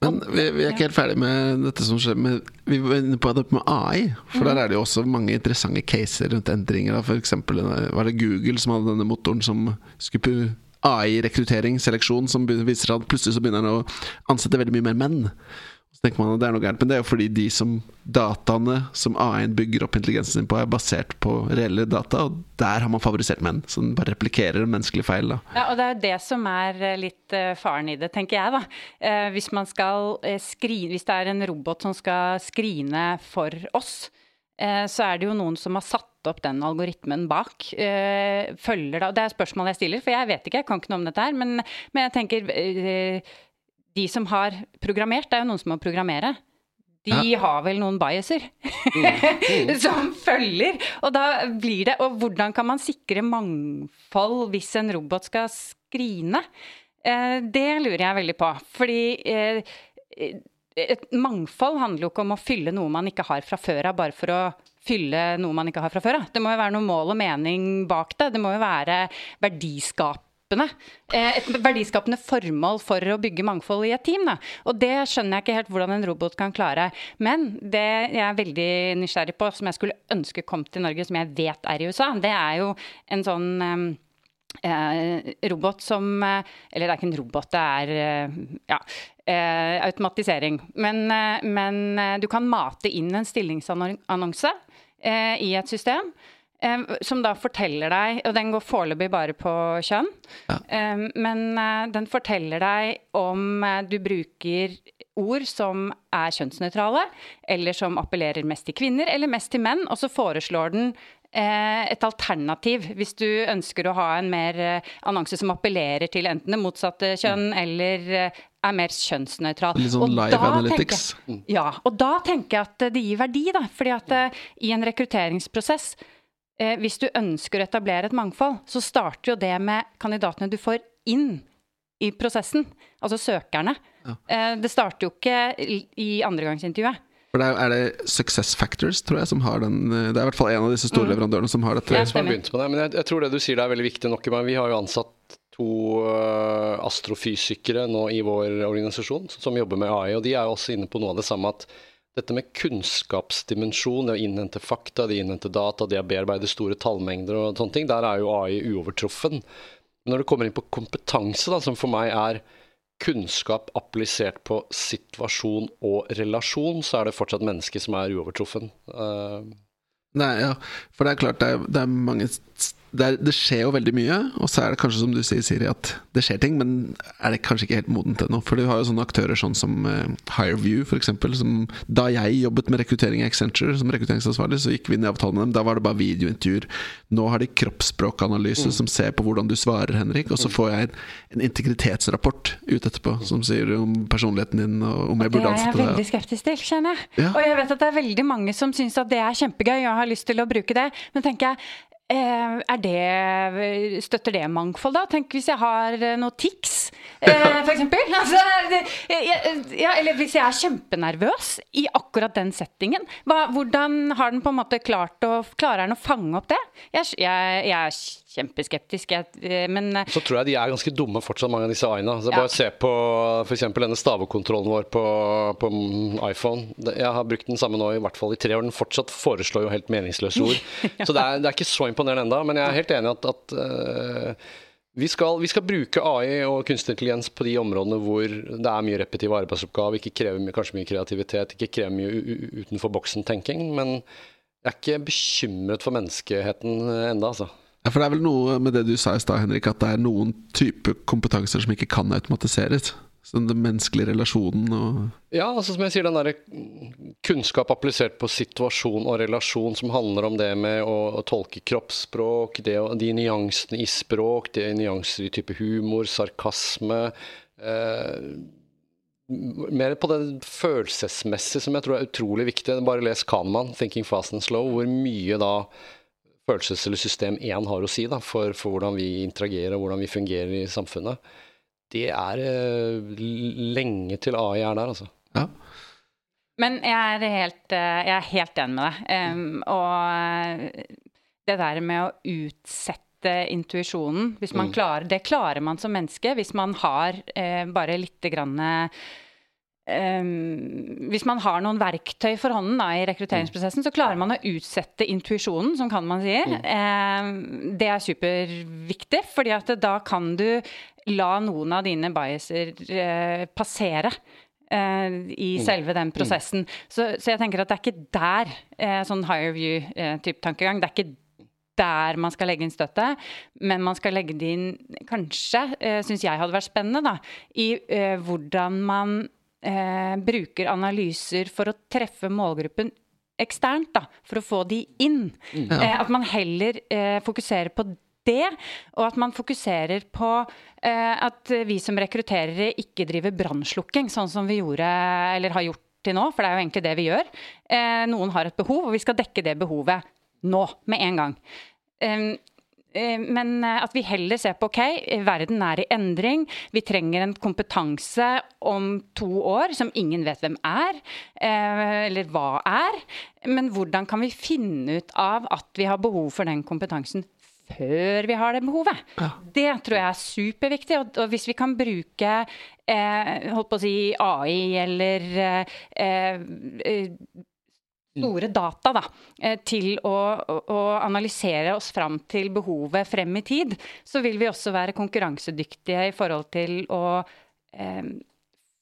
Men vi, vi er ikke helt ferdig med dette som skjer med Vi var inne på det med AI. For der er det jo også mange interessante caser rundt endringer. F.eks. Eh, var det Google som hadde denne motoren som skulle AI-rekruttering, seleksjon, som viser at plutselig så begynner han å ansette veldig mye mer menn. Så tenker man at det er noe gærent, men det er jo fordi de som dataene som AI-en bygger opp intelligensen sin på, er basert på reelle data, og der har man favorisert menn. Så den bare replikerer en menneskelig feil. da Ja, og det er jo det som er eh, litt eh, faren i det, tenker jeg, da. Eh, hvis man skal skrine Hvis det er en robot som skal skrine for oss, så er det jo noen som har satt opp den algoritmen bak. Følger da Det er spørsmål jeg stiller, for jeg vet ikke, jeg kan ikke noe om dette her. Men, men jeg tenker De som har programmert, det er jo noen som må programmere. De har vel noen biaser som følger. Og da blir det Og hvordan kan man sikre mangfold hvis en robot skal skrine? Eh, det lurer jeg veldig på. Fordi eh, et mangfold handler jo ikke om å fylle noe man ikke har fra før av, bare for å fylle noe man ikke har fra før av. Det må jo være noe mål og mening bak det. Det må jo være verdiskapende. Eh, Et verdiskapende formål for å bygge mangfold i et team. Da. Og det skjønner jeg ikke helt hvordan en robot kan klare. Men det jeg er veldig nysgjerrig på, som jeg skulle ønske kom til Norge, som jeg vet er i USA, det er jo en sånn eh, robot som Eller det er ikke en robot, det er ja, automatisering. Men, men du kan mate inn en stillingsannonse i et system. Eh, som da forteller deg Og den går foreløpig bare på kjønn. eh, men eh, den forteller deg om eh, du bruker ord som er kjønnsnøytrale, eller som appellerer mest til kvinner eller mest til menn, og så foreslår den eh, et alternativ hvis du ønsker å ha en mer annonse som appellerer til enten det motsatte kjønn eller eh, er mer kjønnsnøytral. Litt sånn Og live analytics. jeg- Ja, og da tenker jeg at det gir verdi, da. Fordi at i en rekrutteringsprosess, eh, hvis du ønsker å etablere et mangfold, så starter jo det med kandidatene du får inn i prosessen, altså søkerne. Eh, det starter jo ikke i- andregangsintervjuet. For det er, er det Success Factors, tror jeg, som har den eh, Det er i hvert fall en av disse store leverandørene som har dette. Ja. som har begynt med det. Men jeg, jeg tror det du sier det er veldig viktig nok. Men vi har jo ansatt to øh, astrofysikere nå i vår organisasjon som jobber med AI, og de er jo også inne på noe av det samme at dette med kunnskapsdimensjon, det å innhente fakta, det å innhente data, det å bearbeide store tallmengder og sånne ting, der er jo AI uovertruffen. Men når det kommer inn på kompetanse, da, som for meg er kunnskap applisert på situasjon og relasjon, så er det fortsatt mennesker som er uovertruffen. Uh, Nei, ja, for det er klart det er, det er mange det, er, det skjer jo veldig mye, og så er det kanskje som du sier, Siri, at det skjer ting, men er det kanskje ikke helt modent ennå. For du har jo sånne aktører sånn som uh, Hireview, f.eks. Som da jeg jobbet med rekruttering i Accenture som rekrutteringsansvarlig, så gikk vi inn i avtalen med dem. Da var det bare videointervjuer. Nå har de kroppsspråkanalyse som ser på hvordan du svarer, Henrik, og så får jeg en, en integritetsrapport ut etterpå som sier om personligheten din, og om jeg Det burde er jeg veldig skeptisk til, kjenner jeg. Ja. Og jeg vet at det er veldig mange som syns at det er kjempegøy og har lyst til å bruke det. Men tenker jeg, det, støtter det mangfold, da? Tenk hvis jeg har eh, noe tics, f.eks. for eksempel. Altså, ja, eller hvis jeg er kjempenervøs i akkurat den settingen. Hvordan har den på en måte klart å, klarer den å fange opp det? Jeg, jeg, jeg kjempeskeptisk, eh, men eh, Så tror jeg de er ganske dumme fortsatt, mange av disse AI-ene. Ja. Bare se på f.eks. denne stavekontrollen vår på, på iPhone. Jeg har brukt den samme nå i hvert fall i tre år. Den fortsatt foreslår jo helt meningsløse ord. Så det er, det er ikke så imponerende enda, men jeg er helt enig i at, at uh, vi, skal, vi skal bruke AI og kunstig intelligens på de områdene hvor det er mye repetitiv arbeidsoppgave, ikke krever mye, kanskje mye kreativitet, ikke krever mye utenfor boksen-tenking. Men jeg er ikke bekymret for menneskeheten enda, altså. Ja, for det er vel noe med det du sa i stad, Henrik, at det er noen type kompetanser som ikke kan automatiseres. Sånn den menneskelige relasjonen og Ja, altså som jeg sier, den der kunnskap applisert på situasjon og relasjon som handler om det med å, å tolke kroppsspråk, det, de nyansene i språk, det er nyanser i type humor, sarkasme eh, Mer på det følelsesmessige som jeg tror er utrolig viktig. Bare les Kahneman, 'Thinking Fast and Slow', hvor mye da følelses- eller system 1 har å si da, for, for hvordan vi interagerer og hvordan vi fungerer i samfunnet. Det er eh, lenge til AI er der, altså. Ja. Men jeg er helt, eh, jeg er helt enig med deg. Um, og eh, det der med å utsette intuisjonen hvis man Mm. klarer, Det klarer man som menneske hvis man har eh, bare lite grann em, Hvis man har noen verktøy for hånden da, i rekrutteringsprosessen, så klarer man å utsette intuisjonen, som kan man sier. Um, det er superviktig, fordi at da kan du la noen av dine biaser uh, passere Uh, i selve den prosessen. Så, så jeg tenker at det er ikke der, uh, sånn higher view-type tankegang, det er ikke der man skal legge inn støtet, men man skal legge det inn, kanskje, uh, syns jeg hadde vært spennende, da, i eh, hvordan man eh, bruker analyser for å treffe målgruppen eksternt, da, for å få de inn. Eh, at man heller eh, fokuserer på det, og at man fokuserer på eh, at vi som rekrutterere ikke driver brannslukking, sånn som vi gjorde, eller har gjort til nå, for det er jo egentlig det vi gjør. Eh, noen har et behov, og vi skal dekke det behovet nå, med en gang. Eh, men eh, at vi heller ser på ok, verden er i endring. Vi trenger en kompetanse om to år som ingen vet hvem er, eh, eller hva er. Men hvordan kan vi finne ut av at vi har behov for den kompetansen før vi har det behovet? Det tror jeg er superviktig. Og, hvis vi kan bruke eh, holdt på å si AI eller eh, store data da, eh, til å, å, analysere oss fram til behovet frem i tid, så vil vi også være konkurransedyktige i forhold til å eh,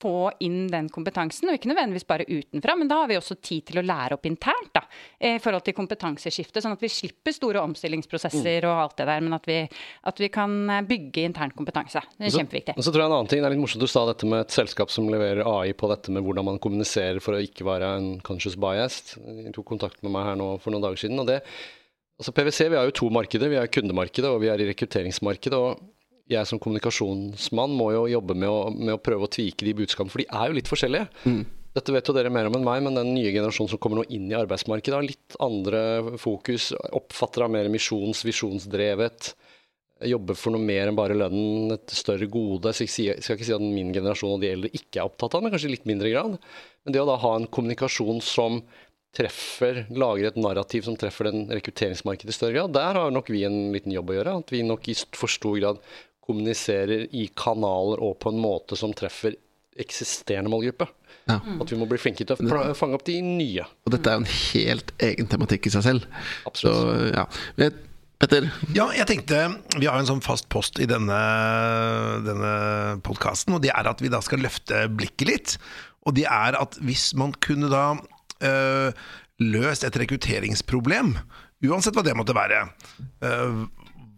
få inn den kompetansen, og ikke nødvendigvis bare utenfra, men da har vi også tid til å lære opp internt da, i forhold til kompetanseskifte, sånn at vi slipper store omstillingsprosesser og alt det der, men at vi, at vi kan bygge intern kompetanse. Det er kjempeviktig. Og så tror jeg en annen ting, Det er litt morsomt du sa dette med et selskap som leverer AI på dette med hvordan man kommuniserer for å ikke være en conscious biased. De tok kontakt med meg her nå for noen dager siden. og det altså PwC vi har jo to markeder. Vi har kundemarkedet og vi er i rekrutteringsmarkedet. og jeg som kommunikasjonsmann må jo jobbe med å, med å prøve å tvike de budskapene, for de er jo litt forskjellige. Mm. Dette vet jo dere mer om enn meg, men den nye generasjonen som kommer nå inn i arbeidsmarkedet, har litt andre fokus. Oppfatter av mer misjons-, visjonsdrevet. Jobber for noe mer enn bare lønnen, et større gode. Så jeg skal ikke si at min generasjon og de eldre ikke er opptatt av det, kanskje i litt mindre grad. Men det å da ha en kommunikasjon som treffer, lager et narrativ som treffer den rekrutteringsmarkedet i større grad, der har nok vi en liten jobb å gjøre. At vi nok i for stor grad kommuniserer i kanaler og på en måte som treffer eksisterende målgruppe. Ja. At vi må bli flinke til å fange opp de nye. Og dette er jo en helt egen tematikk i seg selv. Absolutt. Så, ja. Petter? Ja, jeg tenkte Vi har en sånn fast post i denne, denne podkasten, og det er at vi da skal løfte blikket litt. Og det er at hvis man kunne da øh, løst et rekrutteringsproblem, uansett hva det måtte være, øh,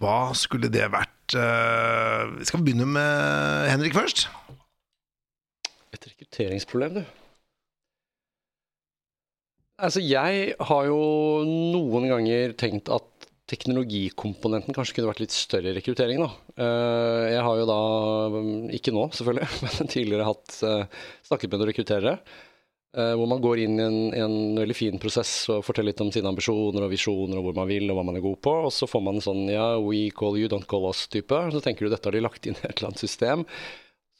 hva skulle det vært? Uh, skal vi begynne med Henrik først? Et rekrutteringsproblem, du. Altså, jeg har jo noen ganger tenkt at teknologikomponenten kanskje kunne vært litt større i rekruttering. Da. Uh, jeg har jo da, ikke nå selvfølgelig, men tidligere hatt, uh, snakket med noen rekrutterere Eh, hvor man går inn i en, en, veldig fin prosess og forteller litt om sine ambisjoner og visjoner og hvor man vil og hva man er god på. Og så får man en sånn ja, we call you, don't call us-type. Så tenker du dette har de lagt inn i et eller annet system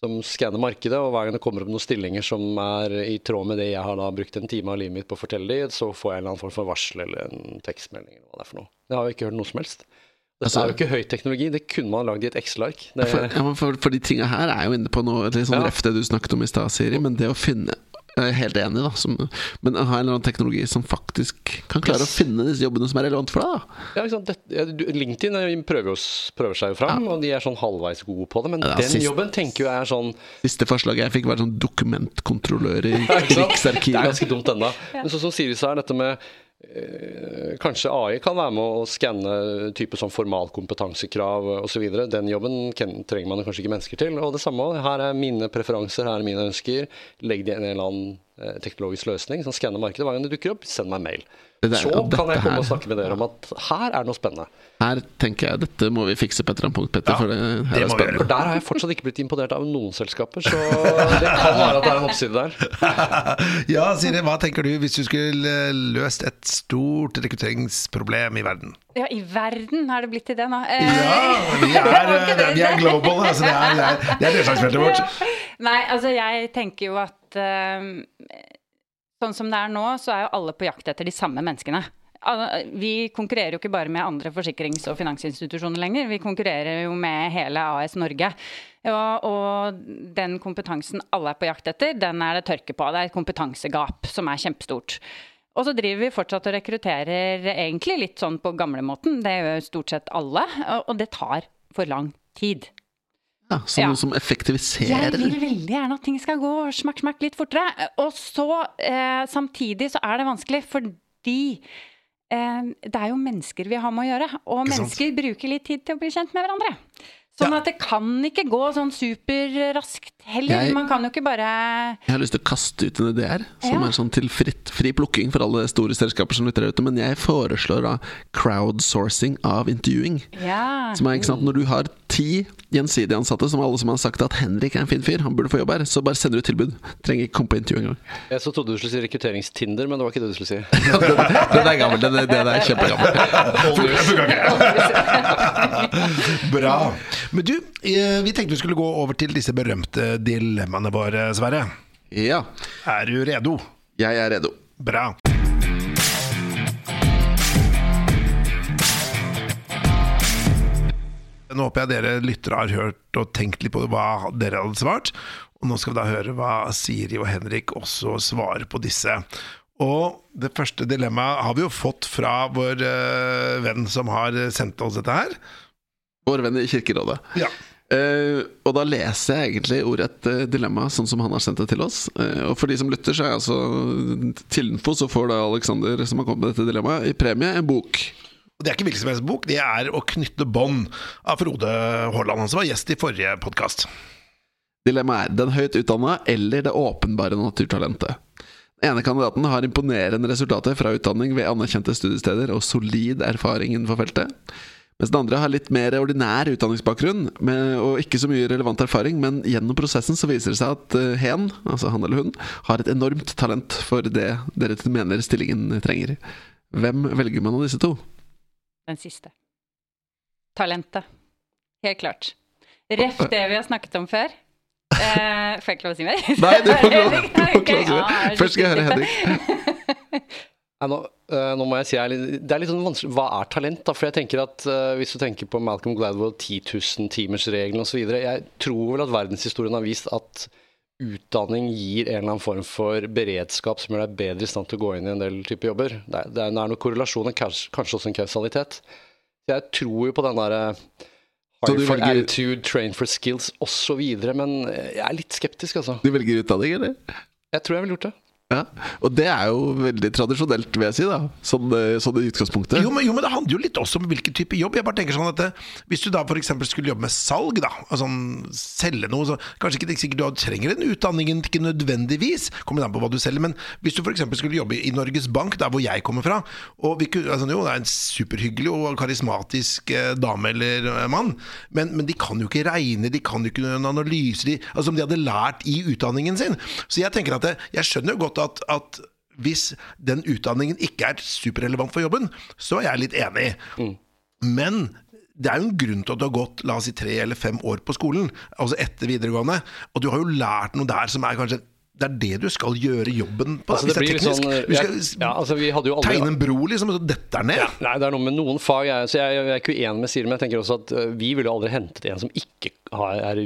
som skanner markedet, og hver gang det kommer opp noen stillinger som er i tråd med det jeg har da brukt en time av livet mitt på å fortelle dem, så får jeg en eller annen form for varsel eller en tekstmelding eller hva det er for noe. Det har jo ikke hørt noe som helst. Dette altså, er jo ikke høyteknologi, det kunne man lagd i et Excel-ark. For, ja, for, for, de tinga her er jo inne på noe litt sånn ja. refte du snakket om i stad, Siri. Men det å finne jeg er helt enig, da. Som, men ha en eller annen teknologi som faktisk kan klare yes. å finne disse jobbene som er relevant for deg. Da. Ja, det, LinkedIn prøver, prøver, prøver, seg jo fram, ja. og de er sånn halvveis gode på det. Men ja, den siste, jobben tenker jo jeg er sånn Siste forslaget jeg fikk, var sånn dokumentkontrollør i Krigsarkivet. det er ganske dumt ennå. Men sånn som Siri sa, dette med kanskje AI kan være med å skanne type sånn formalkompetansekrav osv. Den jobben trenger man kanskje ikke mennesker til. Og det samme, her er mine preferanser, her er mine ønsker. Legg det i en eller annen eh, teknologisk løsning som skanner markedet. Hver gang det dukker opp, send meg mail. Der, så kan jeg komme her, og snakke med dere om at her er noe spennende. Her tenker jeg dette må vi fikse på et eller annet punkt, Petter. Ja, for, det, det er spennende. for der har jeg fortsatt ikke blitt imponert av noen selskaper, så det kan være at det er en oppside der. ja, Siri, hva tenker du hvis du skulle løst et stort rekrutteringsproblem i verden? Ja, i verden har det blitt til det nå. ja, vi er, vi er global, altså det er, det er, det er deltaksfeltet vårt. Nei, altså jeg tenker jo at uh, Sånn som det er nå, så er jo alle på jakt etter de samme menneskene. Vi konkurrerer jo ikke bare med andre forsikrings- og finansinstitusjoner lenger, vi konkurrerer jo med hele AS Norge. Og, og, den kompetansen alle er på jakt etter, den er det tørke på. Det er et kompetansegap som er kjempestort. Og så driver vi fortsatt og rekrutterer egentlig litt sånn på gamlemåten. Det gjør stort sett alle, og det tar for lang tid. Ja, som, ja. som effektiviserer. Jeg vil veldig gjerne at ting skal gå smakk, smakk litt fortere. Og så eh, samtidig så er det vanskelig fordi eh, det er jo mennesker vi har med å gjøre. Og mennesker bruker litt tid til å bli kjent med hverandre. Sånn ja. at det kan ikke gå sånn superraskt heller. Jeg, Man kan jo ikke bare Jeg har lyst til å kaste ut en idé her, som ja. er sånn til fritt, fri plukking for alle store selskaper som lytter ute. Men jeg foreslår da crowdsourcing av intervjuing. Ja. Som er ikke sant, Når du har ti gjensidige ansatte, som alle som har sagt at Henrik er en fin fyr, han burde få jobb her, så bare sender du tilbud. Trenger ikke komme på intervju engang. Jeg så trodde du skulle si rekrutteringstinder, men det var ikke det du skulle si. den, den, er gammel. Den, den er kjempegammel. Bra. Men du, eh, vi tenkte vi skulle gå over til disse berømte dilemmaene våre, Sverre. Ja. Er du redo? Jeg er redo. Bra. Nå håper jeg dere lyttere har hørt og tenkt litt på hva dere hadde svart. Og nå skal vi da høre hva Siri og Henrik også svarer på disse. Og det første dilemmaet har vi jo fått fra vår øh, venn som har sendt oss dette her. Vår venn i Kirkerådet. Ja. Uh, og da leser jeg egentlig ordrett uh, dilemma sånn som han har sendt det til oss. Uh, og for de som lytter, så er altså til info så får da Alexander, som har kommet med dette dilemmaet, i premie en bok. Og Det er ikke hvilken som helst bok, det er 'Å knytte bånd' av Frode Haaland, som var gjest i forrige podkast. Dilemmaet er den høyt utdanna eller det åpenbare naturtalentet. Den ene kandidaten har imponerende resultater fra utdanning ved anerkjente studiesteder og solid erfaring innenfor feltet. Mens den andre har litt mer ordinær utdanningsbakgrunn med, og ikke så mye relevant erfaring, men gjennom prosessen så viser det seg at uh, hen, altså han eller hun, har et enormt talent for det dere mener stillingen trenger. Hvem velger man av disse to? Den siste. Talentet. Helt klart. Ref det vi har snakket om før. Eh, får jeg ikke lov å si mer? Nei, du får ikke lov, å si mer. Først skal jeg høre Henrik. Nei, nå, eh, nå må jeg si jeg Det er litt sånn vanskelig Hva er talent? da? For jeg tenker at uh, Hvis du tenker på Malcolm Gladwell, 10 000-timersregelen osv. Jeg tror vel at verdenshistorien har vist at utdanning gir en eller annen form for beredskap som gjør deg bedre i stand til å gå inn i en del typer jobber. Det er, det er, noen korrelasjoner, kanskje, kanskje også en kausalitet. Jeg tror jo på den derre Så Hire du for velger- attitude, train for skills osv. Men jeg er litt skeptisk, altså. Du velger utdanning, eller? Jeg tror jeg ville gjort det. Ja, Og det er jo veldig tradisjonelt, vil jeg si. da Sånn, eh, sånn i utgangspunktet. Jo men, jo, men det handler jo litt også om hvilken type jobb. Jeg bare tenker sånn at det, Hvis du da f.eks. skulle jobbe med salg, da altså selge noe, så kanskje ikke er sikkert du trenger den utdanningen, ikke nødvendigvis. Kommer an på hva du selger. Men hvis du f.eks. skulle jobbe i Norges Bank, der hvor jeg kommer fra og vi altså, Jo, det er en superhyggelig og karismatisk eh, dame eller eh, mann, men, men de kan jo ikke regne, de kan jo ikke noen analyser, de, altså som de hadde lært i utdanningen sin. Så jeg tenker at det, jeg skjønner jo godt at, at hvis den utdanningen ikke er superrelevant for jobben, så er jeg litt enig. Men det er jo en grunn til at du har gått la oss si, tre eller fem år på skolen, altså etter videregående, og du har jo lært noe der som er kanskje det er det du skal gjøre jobben på. Altså, hvis det er teknisk. sånn, vi, skal ja, altså, vi hadde jo aldri- tegne en bro, liksom, og så dette er ned. Ja, nei, det er noe med noen fag jeg, så jeg, jeg er ikke uenig med Siri, men jeg tenker også at øh, vi ville aldri hentet en som ikke har, er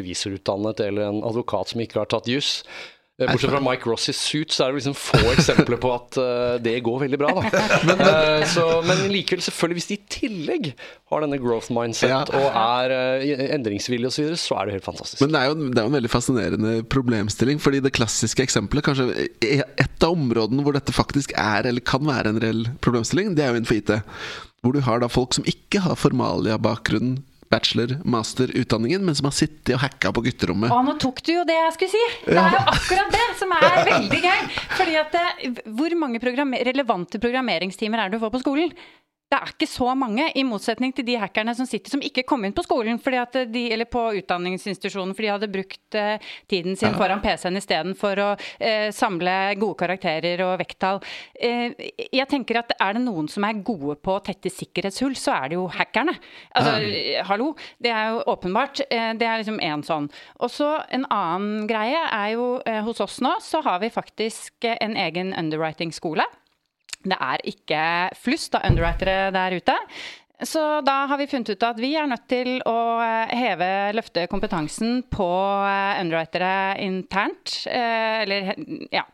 revisorutdannet, eller en advokat som ikke har tatt juss. Eh, Bortsett fra Mike Ross i Suits, så er det liksom få eksempler på at uh, det går veldig bra. Da. Eh, så, men likevel, selvfølgelig, hvis de i tillegg har denne growth mindset Ja. og er uh, endringsvillige osv., så, videre, så er det helt fantastisk. Men det er, jo, det er jo en veldig fascinerende problemstilling. Fordi det klassiske eksempelet, kanskje et av områdene hvor dette faktisk er eller kan være en reell problemstilling, det er jo innenfor IT. Hvor du har da folk som ikke har formalia-bakgrunn, bachelor, master, utdanningen, men som har sittet og hacka på gutterommet. Å, nå tok du jo det jeg skulle si! Det er jo akkurat det som er veldig gøy. Fordi at Hvor mange programmer relevante programmeringstimer er det du får på skolen? Det er ikke så mange, i motsetning til de hackerne som sitter som ikke kom inn på skolen, fordi at de, eller på utdanningsinstitusjonen, fordi de hadde brukt eh, tiden sin foran PC-en istedenfor å eh, samle gode karakterer og vekttall. Eh, jeg tenker at er det noen som er gode på å tette sikkerhetshull, så er det jo hackerne. Altså, eh, hallo, det er jo åpenbart. Eh, det er liksom én sånn. Og så en annen greie er jo eh, hos oss nå, så har vi faktisk eh, en egen underwriting-skole. Det er ikke flust av underwritere der ute. Så da har vi funnet ut at vi er nødt til å eh, heve, løfte kompetansen på eh, underwritere internt. eh, Eller ja,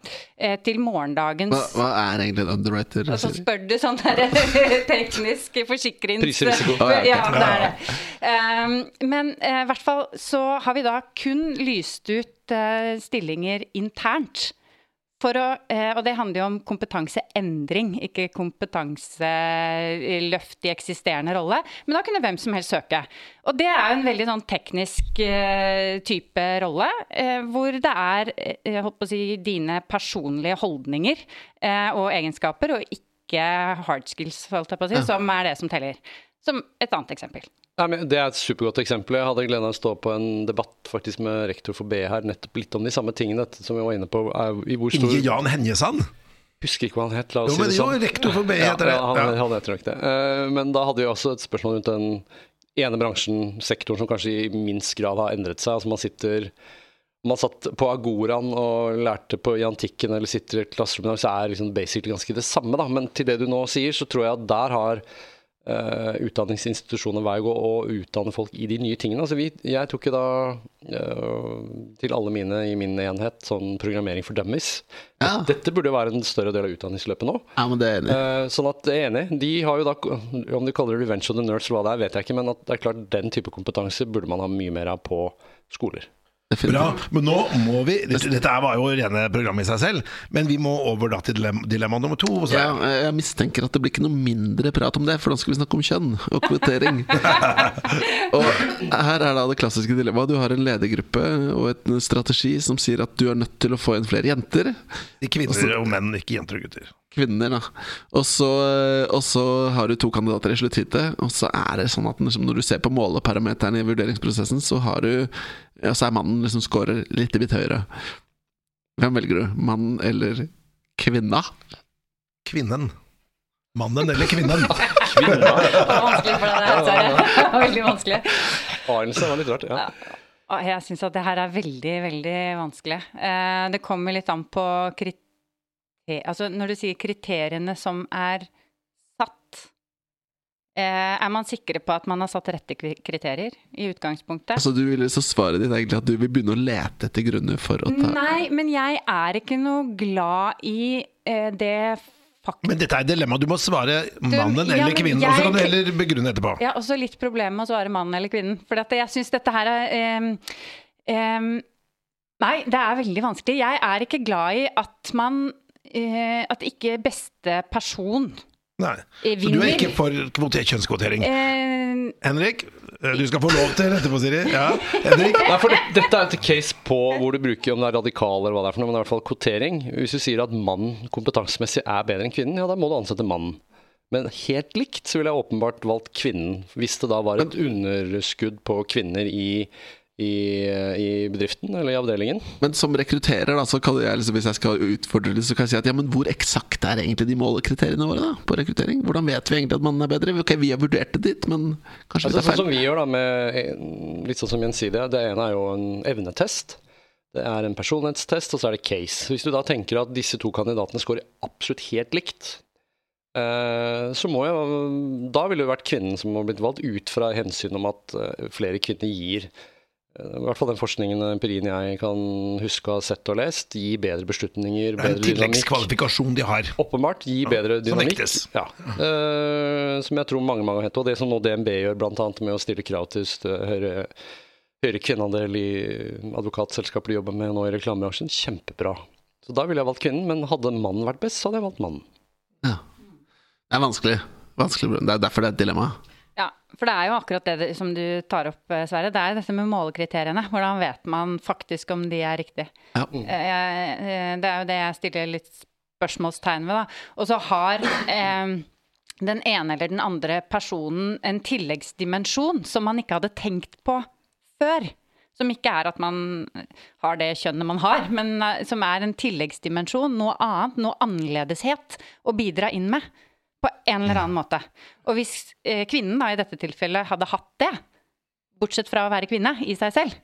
til morgendagens Hva, hva er egentlig en underwriter? og så spør du sånn der teknisk forsikrings... Prisrisiko. Ja, det er det. Um, men i hvert fall så har vi da kun lyst ut stillinger internt. For å, eh, og det handler jo om kompetanseendring, ikke kompetanseløft i eksisterende rolle. Men da kunne hvem som helst søke. Og det er jo en veldig sånn teknisk eh, type rolle, eh, hvor det er jeg holdt på å si, dine personlige holdninger og egenskaper, og ikke hard skills, holdt jeg på å si, som er det som teller. Som et annet eksempel. Nei, men det er et supergodt eksempel. Jeg hadde gleden av å stå på en debatt faktisk med rektor for BI her, nettopp litt om de samme tingene som vi var inne på. I hvor stor, Jan Henjesand. Husker ikke hva han het, la oss Jo, si men sånn. jo, rektor for BI heter det. ja, han, Ja. han heter nok det. Eh, Men da hadde vi også et spørsmål rundt den ene bransjen, sektoren, som kanskje i minst grad har endret seg. Altså man sitter man satt på agoraen og lærte på i antikken eller sitter i et klasserom så er liksom basically ganske det samme. da. Men til det du nå sier, så tror jeg at der har eh, utdanningsinstitusjoner å gå og utdanne folk i de nye tingene. Altså vi, jeg tok jo da uh, til alle mine i min enhet sånn programmering for dummies. Ja. Dette burde jo være en større del av utdanningsløpet nå. Ja, men det er enig. Eh, sånn at jeg er enig. De har jo da, om du kaller det Revenge of the Nerds eller hva det er, vet jeg ikke, men det er klart den type kompetanse burde man ha mye mer av på skoler. Bra, men nå må vi Dette, var jo rene programmet i seg selv, men vi må over da til dilemma, dilemma nummer to. Så Ja, jeg mistenker at det blir ikke noe mindre prat om det, for da skal vi snakke om kjønn og kvotering. og her er da det klassiske dilemmaet. Du har en ledergruppe og en strategi som sier at du er nødt til å få inn flere jenter. Kvinner og menn, ikke jenter og gutter. Kvinner, da. Og så, og så har du to kandidater i slutthitet, og så er det sånn at når du ser på måleparameterne i vurderingsprosessen, så har du ja, så er mannen liksom scorer litt bit høyere. Hvem velger du? Mann eller kvinna? Kvinnen. Mannen eller kvinnen. Det var vanskelig for deg, veldig vanskelig. Arnesen var litt rart, ja. Jeg syns at det her er veldig, veldig vanskelig. Eh, det kommer litt an på kriter... Altså når du sier kriteriene som er Er man sikre på at man har satt rette kriterier i utgangspunktet? Altså du vil så svaret ditt er egentlig at du vil begynne å lete etter grunner for å ta Nei, men jeg er ikke noe glad i eh, det faktum Men dette er et dilemma. Du må svare mannen ja, eller kvinnen, og så kan du heller begrunne etterpå. Jeg har også litt problemer med å svare mannen eller kvinnen. For jeg syns dette her er em, em, Nei, det er veldig vanskelig. Jeg er ikke glad i at man eh, At ikke beste person Nei. Så du er ikke for kvoter, kjønnskvotering? Eh, Henrik, eh, du skal få lov til etterpå, Siri. Ja, Henrik? Nei, for det, Dette er et case på hvor du bruker om det er radikal eller hva det er for noe, men det er i hvert fall kvotering. Hvis du sier at mann kompetansemessig er bedre enn kvinnen, ja da må du ansette mannen. Men helt likt så ville jeg åpenbart valgt kvinnen, hvis det da var et underskudd på kvinner i, i, i bedriften eller i avdelingen. Men som rekrutterer, da, så kan jeg liksom, hvis jeg skal utfordre det, så kan jeg si at ja, men hvor eksakt er egentlig de målekriteriene våre da, på rekruttering? Hvordan vet vi egentlig at mannen er bedre? Ok, vi har vurdert det dit, men kanskje Altså, det er sånn som vi gjør da med litt sånn som gjensidige. Det ene er jo en evnetest. Det er en personlighetstest, og så er det case. Hvis du da tenker at disse to kandidatene scorer absolutt helt likt, eh, så må jo Da ville det vært kvinnen som har blitt valgt ut fra hensyn om at eh, flere kvinner gir i hvert fall den forskningen og empirien jeg kan huske å ha sett og lest, gir bedre beslutninger, er en bedre dynamikk. tilleggskvalifikasjon de har. Åpenbart gi bedre som dynamikk. vektes. Ja. Uh, som jeg tror mange mange har hett. Og det som nå DNB gjør, bl.a. med å stille krav til høyere, høyere kvinneandel i advokatselskaper de jobber med nå i reklamebransjen, kjempebra. Så da ville jeg valgt kvinnen, men hadde mannen vært best, så hadde jeg valgt mannen. Ja. Det er vanskelig. vanskelig. Det er derfor det er et dilemma. For det er jo akkurat det som du tar opp, eh, Sverre. Det er dette med målekriteriene. Hvordan vet man faktisk om de er riktige? Ja. Eh, eh, Det er jo det jeg stiller litt spørsmålstegn ved, da. Og så har eh, den ene eller den andre personen en tilleggsdimensjon som man ikke hadde tenkt på før. Som ikke er at man har det kjønnet man har, men som er en tilleggsdimensjon. Noe annet, noe annerledeshet å bidra inn med. På en eller annen måte. Og hvis eh, kvinnen da i dette tilfellet hadde hatt det, bortsett fra å være kvinne i seg selv,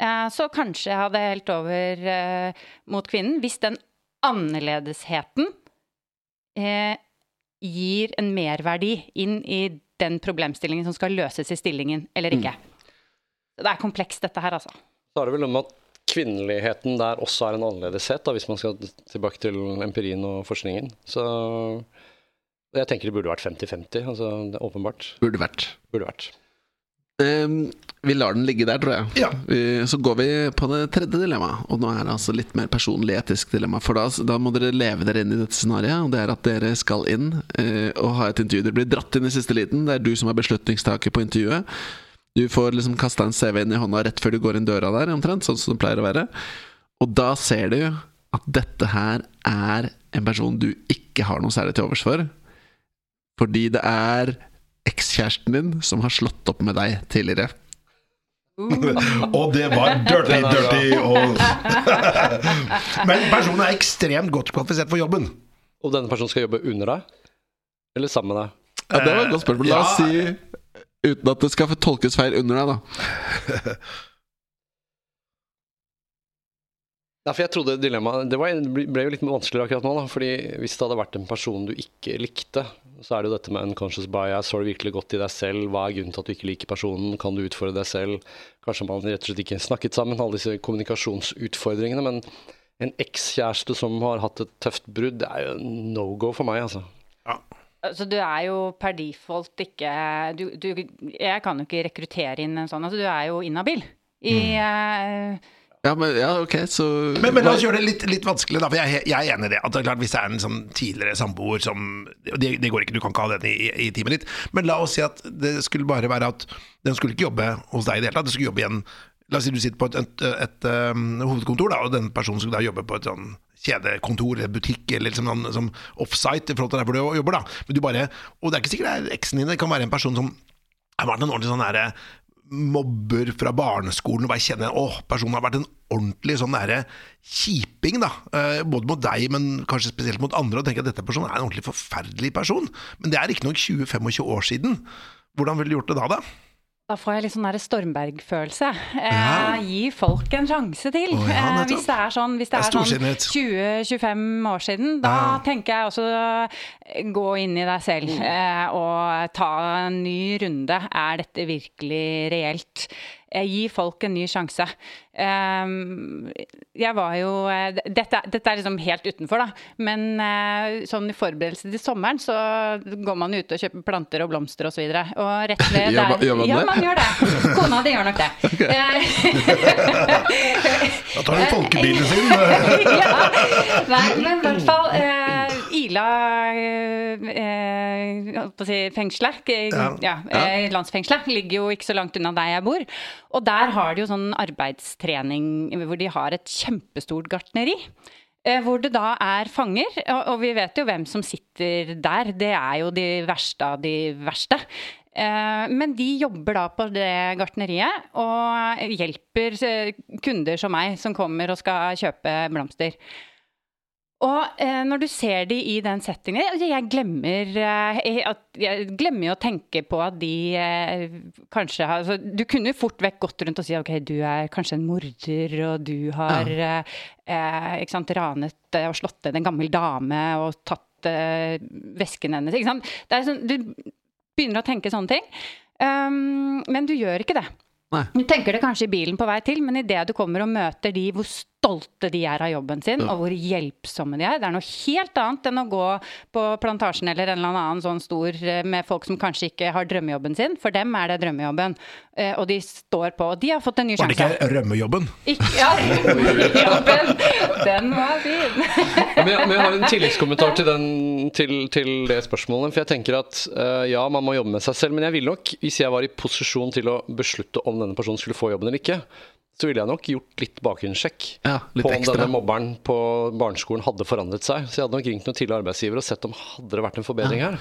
eh, så kanskje jeg hadde helt over eh, mot kvinnen. Hvis den annerledesheten eh, gir en merverdi inn i den problemstillingen som skal løses i stillingen, eller ikke. Mm. Det er komplekst, dette her, altså. Så er det vel med at kvinneligheten der også er en annerledeshet, da, hvis man skal tilbake til empirien og forskningen. Så jeg tenker det burde vært 50-50. altså det er Åpenbart. Burde vært. Burde vært. Um, vi lar den ligge der, tror jeg. Ja. Vi- Så går vi på det tredje dilemmaet. Og nå er det altså litt mer personlig etisk dilemma. For da, da må dere leve dere inn i dette scenarioet. Og det er at dere skal inn uh, og ha et intervju. Dere blir dratt inn i siste liten. Det er du som er beslutningstaker på intervjuet. Du får liksom kasta en CV inn i hånda rett før du går inn døra der, omtrent. Sånn som det pleier å være. Og da ser du at dette her er en person du ikke har noe særlig til overs for. Fordi det er ekskjæresten din som har slått opp med deg tidligere. Og det var dirty, dirty og Men personen er ekstremt godt kvalifisert for jobben. Og denne personen skal jobbe under deg? Eller sammen med deg? Ja, Det var et godt spørsmål. La oss Ja. si, uten at det skal tolkes feil under deg, da. Ja, for jeg trodde dilemmaet Det var, ble jo litt vanskeligere akkurat nå, da. Fordi hvis det hadde vært en person du ikke likte, så er det jo dette med unconscious bias. Har du virkelig gått i deg selv? Hva er grunnen til at du ikke liker personen? Kan du utfordre deg selv? Kanskje man rett og slett ikke snakket sammen, alle disse kommunikasjonsutfordringene. Men en ekskjæreste som har hatt et tøft brudd, det er jo no go for meg, altså. Ja. Altså, du er jo per default ikke du, du, Jeg kan jo ikke rekruttere inn en sånn. Altså, du er jo inhabil. I, eh, Ja, men, ja, ok, så Men, men la oss gjøre det litt, litt vanskelig, da. For jeg, jeg er enig i det. At det er klart Hvis det er en sånn tidligere samboer som det, det går ikke, du kan ikke ha den i, i, teamet ditt. Men la oss si at det skulle bare være at den skulle ikke jobbe hos deg i det hele tatt. Den skulle jobbe i en La oss si du sitter på et, et, et, um, hovedkontor, da, og den personen skulle da jobbe på et sånn kjedekontor eller butikk eller liksom, noen, som offsite i forhold til der hvor du jobber. da Men du bare, Og det er ikke sikkert det er eksen din, det kan være en person som har vært en ordentlig sånn derre mobber fra barneskolen og bare kjenner åh, personen har vært en ordentlig sånn derre kjiping, da. Eh, både mot deg, men kanskje spesielt mot andre. Og tenker at dette personen er en ordentlig forferdelig person. Men det er riktignok 20-25 år siden. Hvordan ville du gjort det da, da? Da får jeg litt sånn Stormberg-følelse. Eh, Ja. Gi folk en sjanse til. Oh, ja, eh, hvis det er sånn, det Det er sånn 20-25 år siden, da Ja. tenker jeg også eh, gå inn i deg selv eh, og ta en ny runde. Er dette virkelig reelt? Eh, gi folk en ny sjanse. Eh, jeg var jo eh, dette, dette er liksom helt utenfor, da. Men eh, sånn i forberedelse til sommeren så går man ut og kjøper planter og blomster osv. Og, så videre. og rett ved Gjør man- der- gjør man ja, det? man gjør det. Kona di gjør nok det. Da tar hun folkebilen sin. ja. Nei, men i hvert fall eh, Ila eh, eh, si fengselet, Ja. eh, landsfengselet, ligger jo ikke så langt unna der jeg bor. Og der har de jo sånn arbeidstrening hvor de har et kjempestort gartneri. Eh, Hvor det da er fanger, og, vi vet jo hvem som sitter der. Det er jo de verste av de verste. Men de jobber da på det gartneriet og hjelper kunder som meg som kommer og skal kjøpe blomster. Og eh, når du ser de i den settingen altså, Jeg glemmer, eh, at, jeg glemmer jo å tenke på at de eh, kanskje har altså, Du kunne jo fort vekk gått rundt og si ok, du er kanskje en morder, og du har ja. eh, ikke sant, ranet eh, og slått ned en gammel dame og tatt eh, vesken hennes. Ikke sant? Det sånn, du begynner å tenke sånne ting. Um, men du gjør ikke det. Nei. Du tenker det kanskje i bilen på vei til, men idet du kommer og møter de, hvor stolte de er av jobben sin, og hvor hjelpsomme de er. Det er noe helt annet enn å gå på Plantasjen eller en eller annen sånn stor eh, med folk som kanskje ikke har drømmejobben sin. For dem er det drømmejobben. Eh, Og de står på. Og de har fått en ny Var det ikke rømmejobben? Ikke, ja, jobben! Den var fin. Men jeg, men jeg har en tilleggskommentar til, den, til, til det spørsmålet. For jeg tenker at uh, ja, man må jobbe med seg selv, men jeg ville nok, hvis jeg var i posisjon til å beslutte om denne personen skulle få jobben eller ikke, så ville jeg nok gjort litt bakgrunnssjekk Ja, litt på om ekstra. denne mobberen på barneskolen hadde forandret seg. Så jeg hadde nok ringt noen tidligere arbeidsgivere og sett om hadde det vært en forbedring her.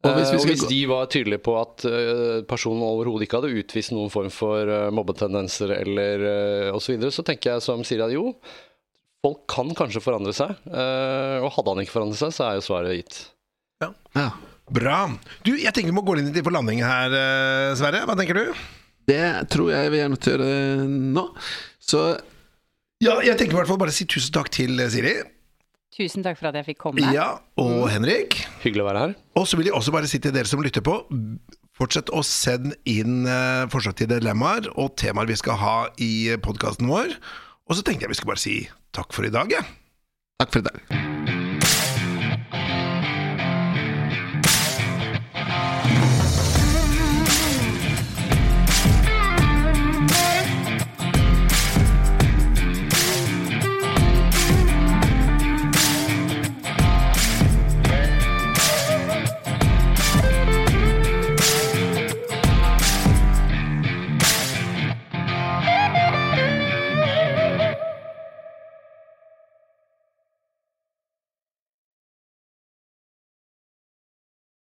Og hvis vi Eh, og hvis de var tydelige på at eh, personen overhodet ikke hadde utvist noen form for mobbetendenser eller uh, osv., så, videre, så tenker jeg som sier at jo, folk kan kanskje forandre seg. eh, og hadde han ikke forandret seg, så er jo svaret gitt. Ja. Bra. Du, jeg tenker vi må gå inn på landing her, eh, Sverre. Hva tenker du? Det tror jeg vi er nødt til å gjøre nå. Så Ja, jeg tenker i hvert fall bare si tusen takk til Siri. Tusen takk for at jeg fikk komme. Ja, og Henrik. Hyggelig å være her. Og så vil jeg også bare si til dere som lytter på, fortsett å sende inn eh, forslag til dilemmaer og temaer vi skal ha i podkasten vår. Og så tenkte jeg vi skulle bare si takk for i dag, jeg. takk for i dag.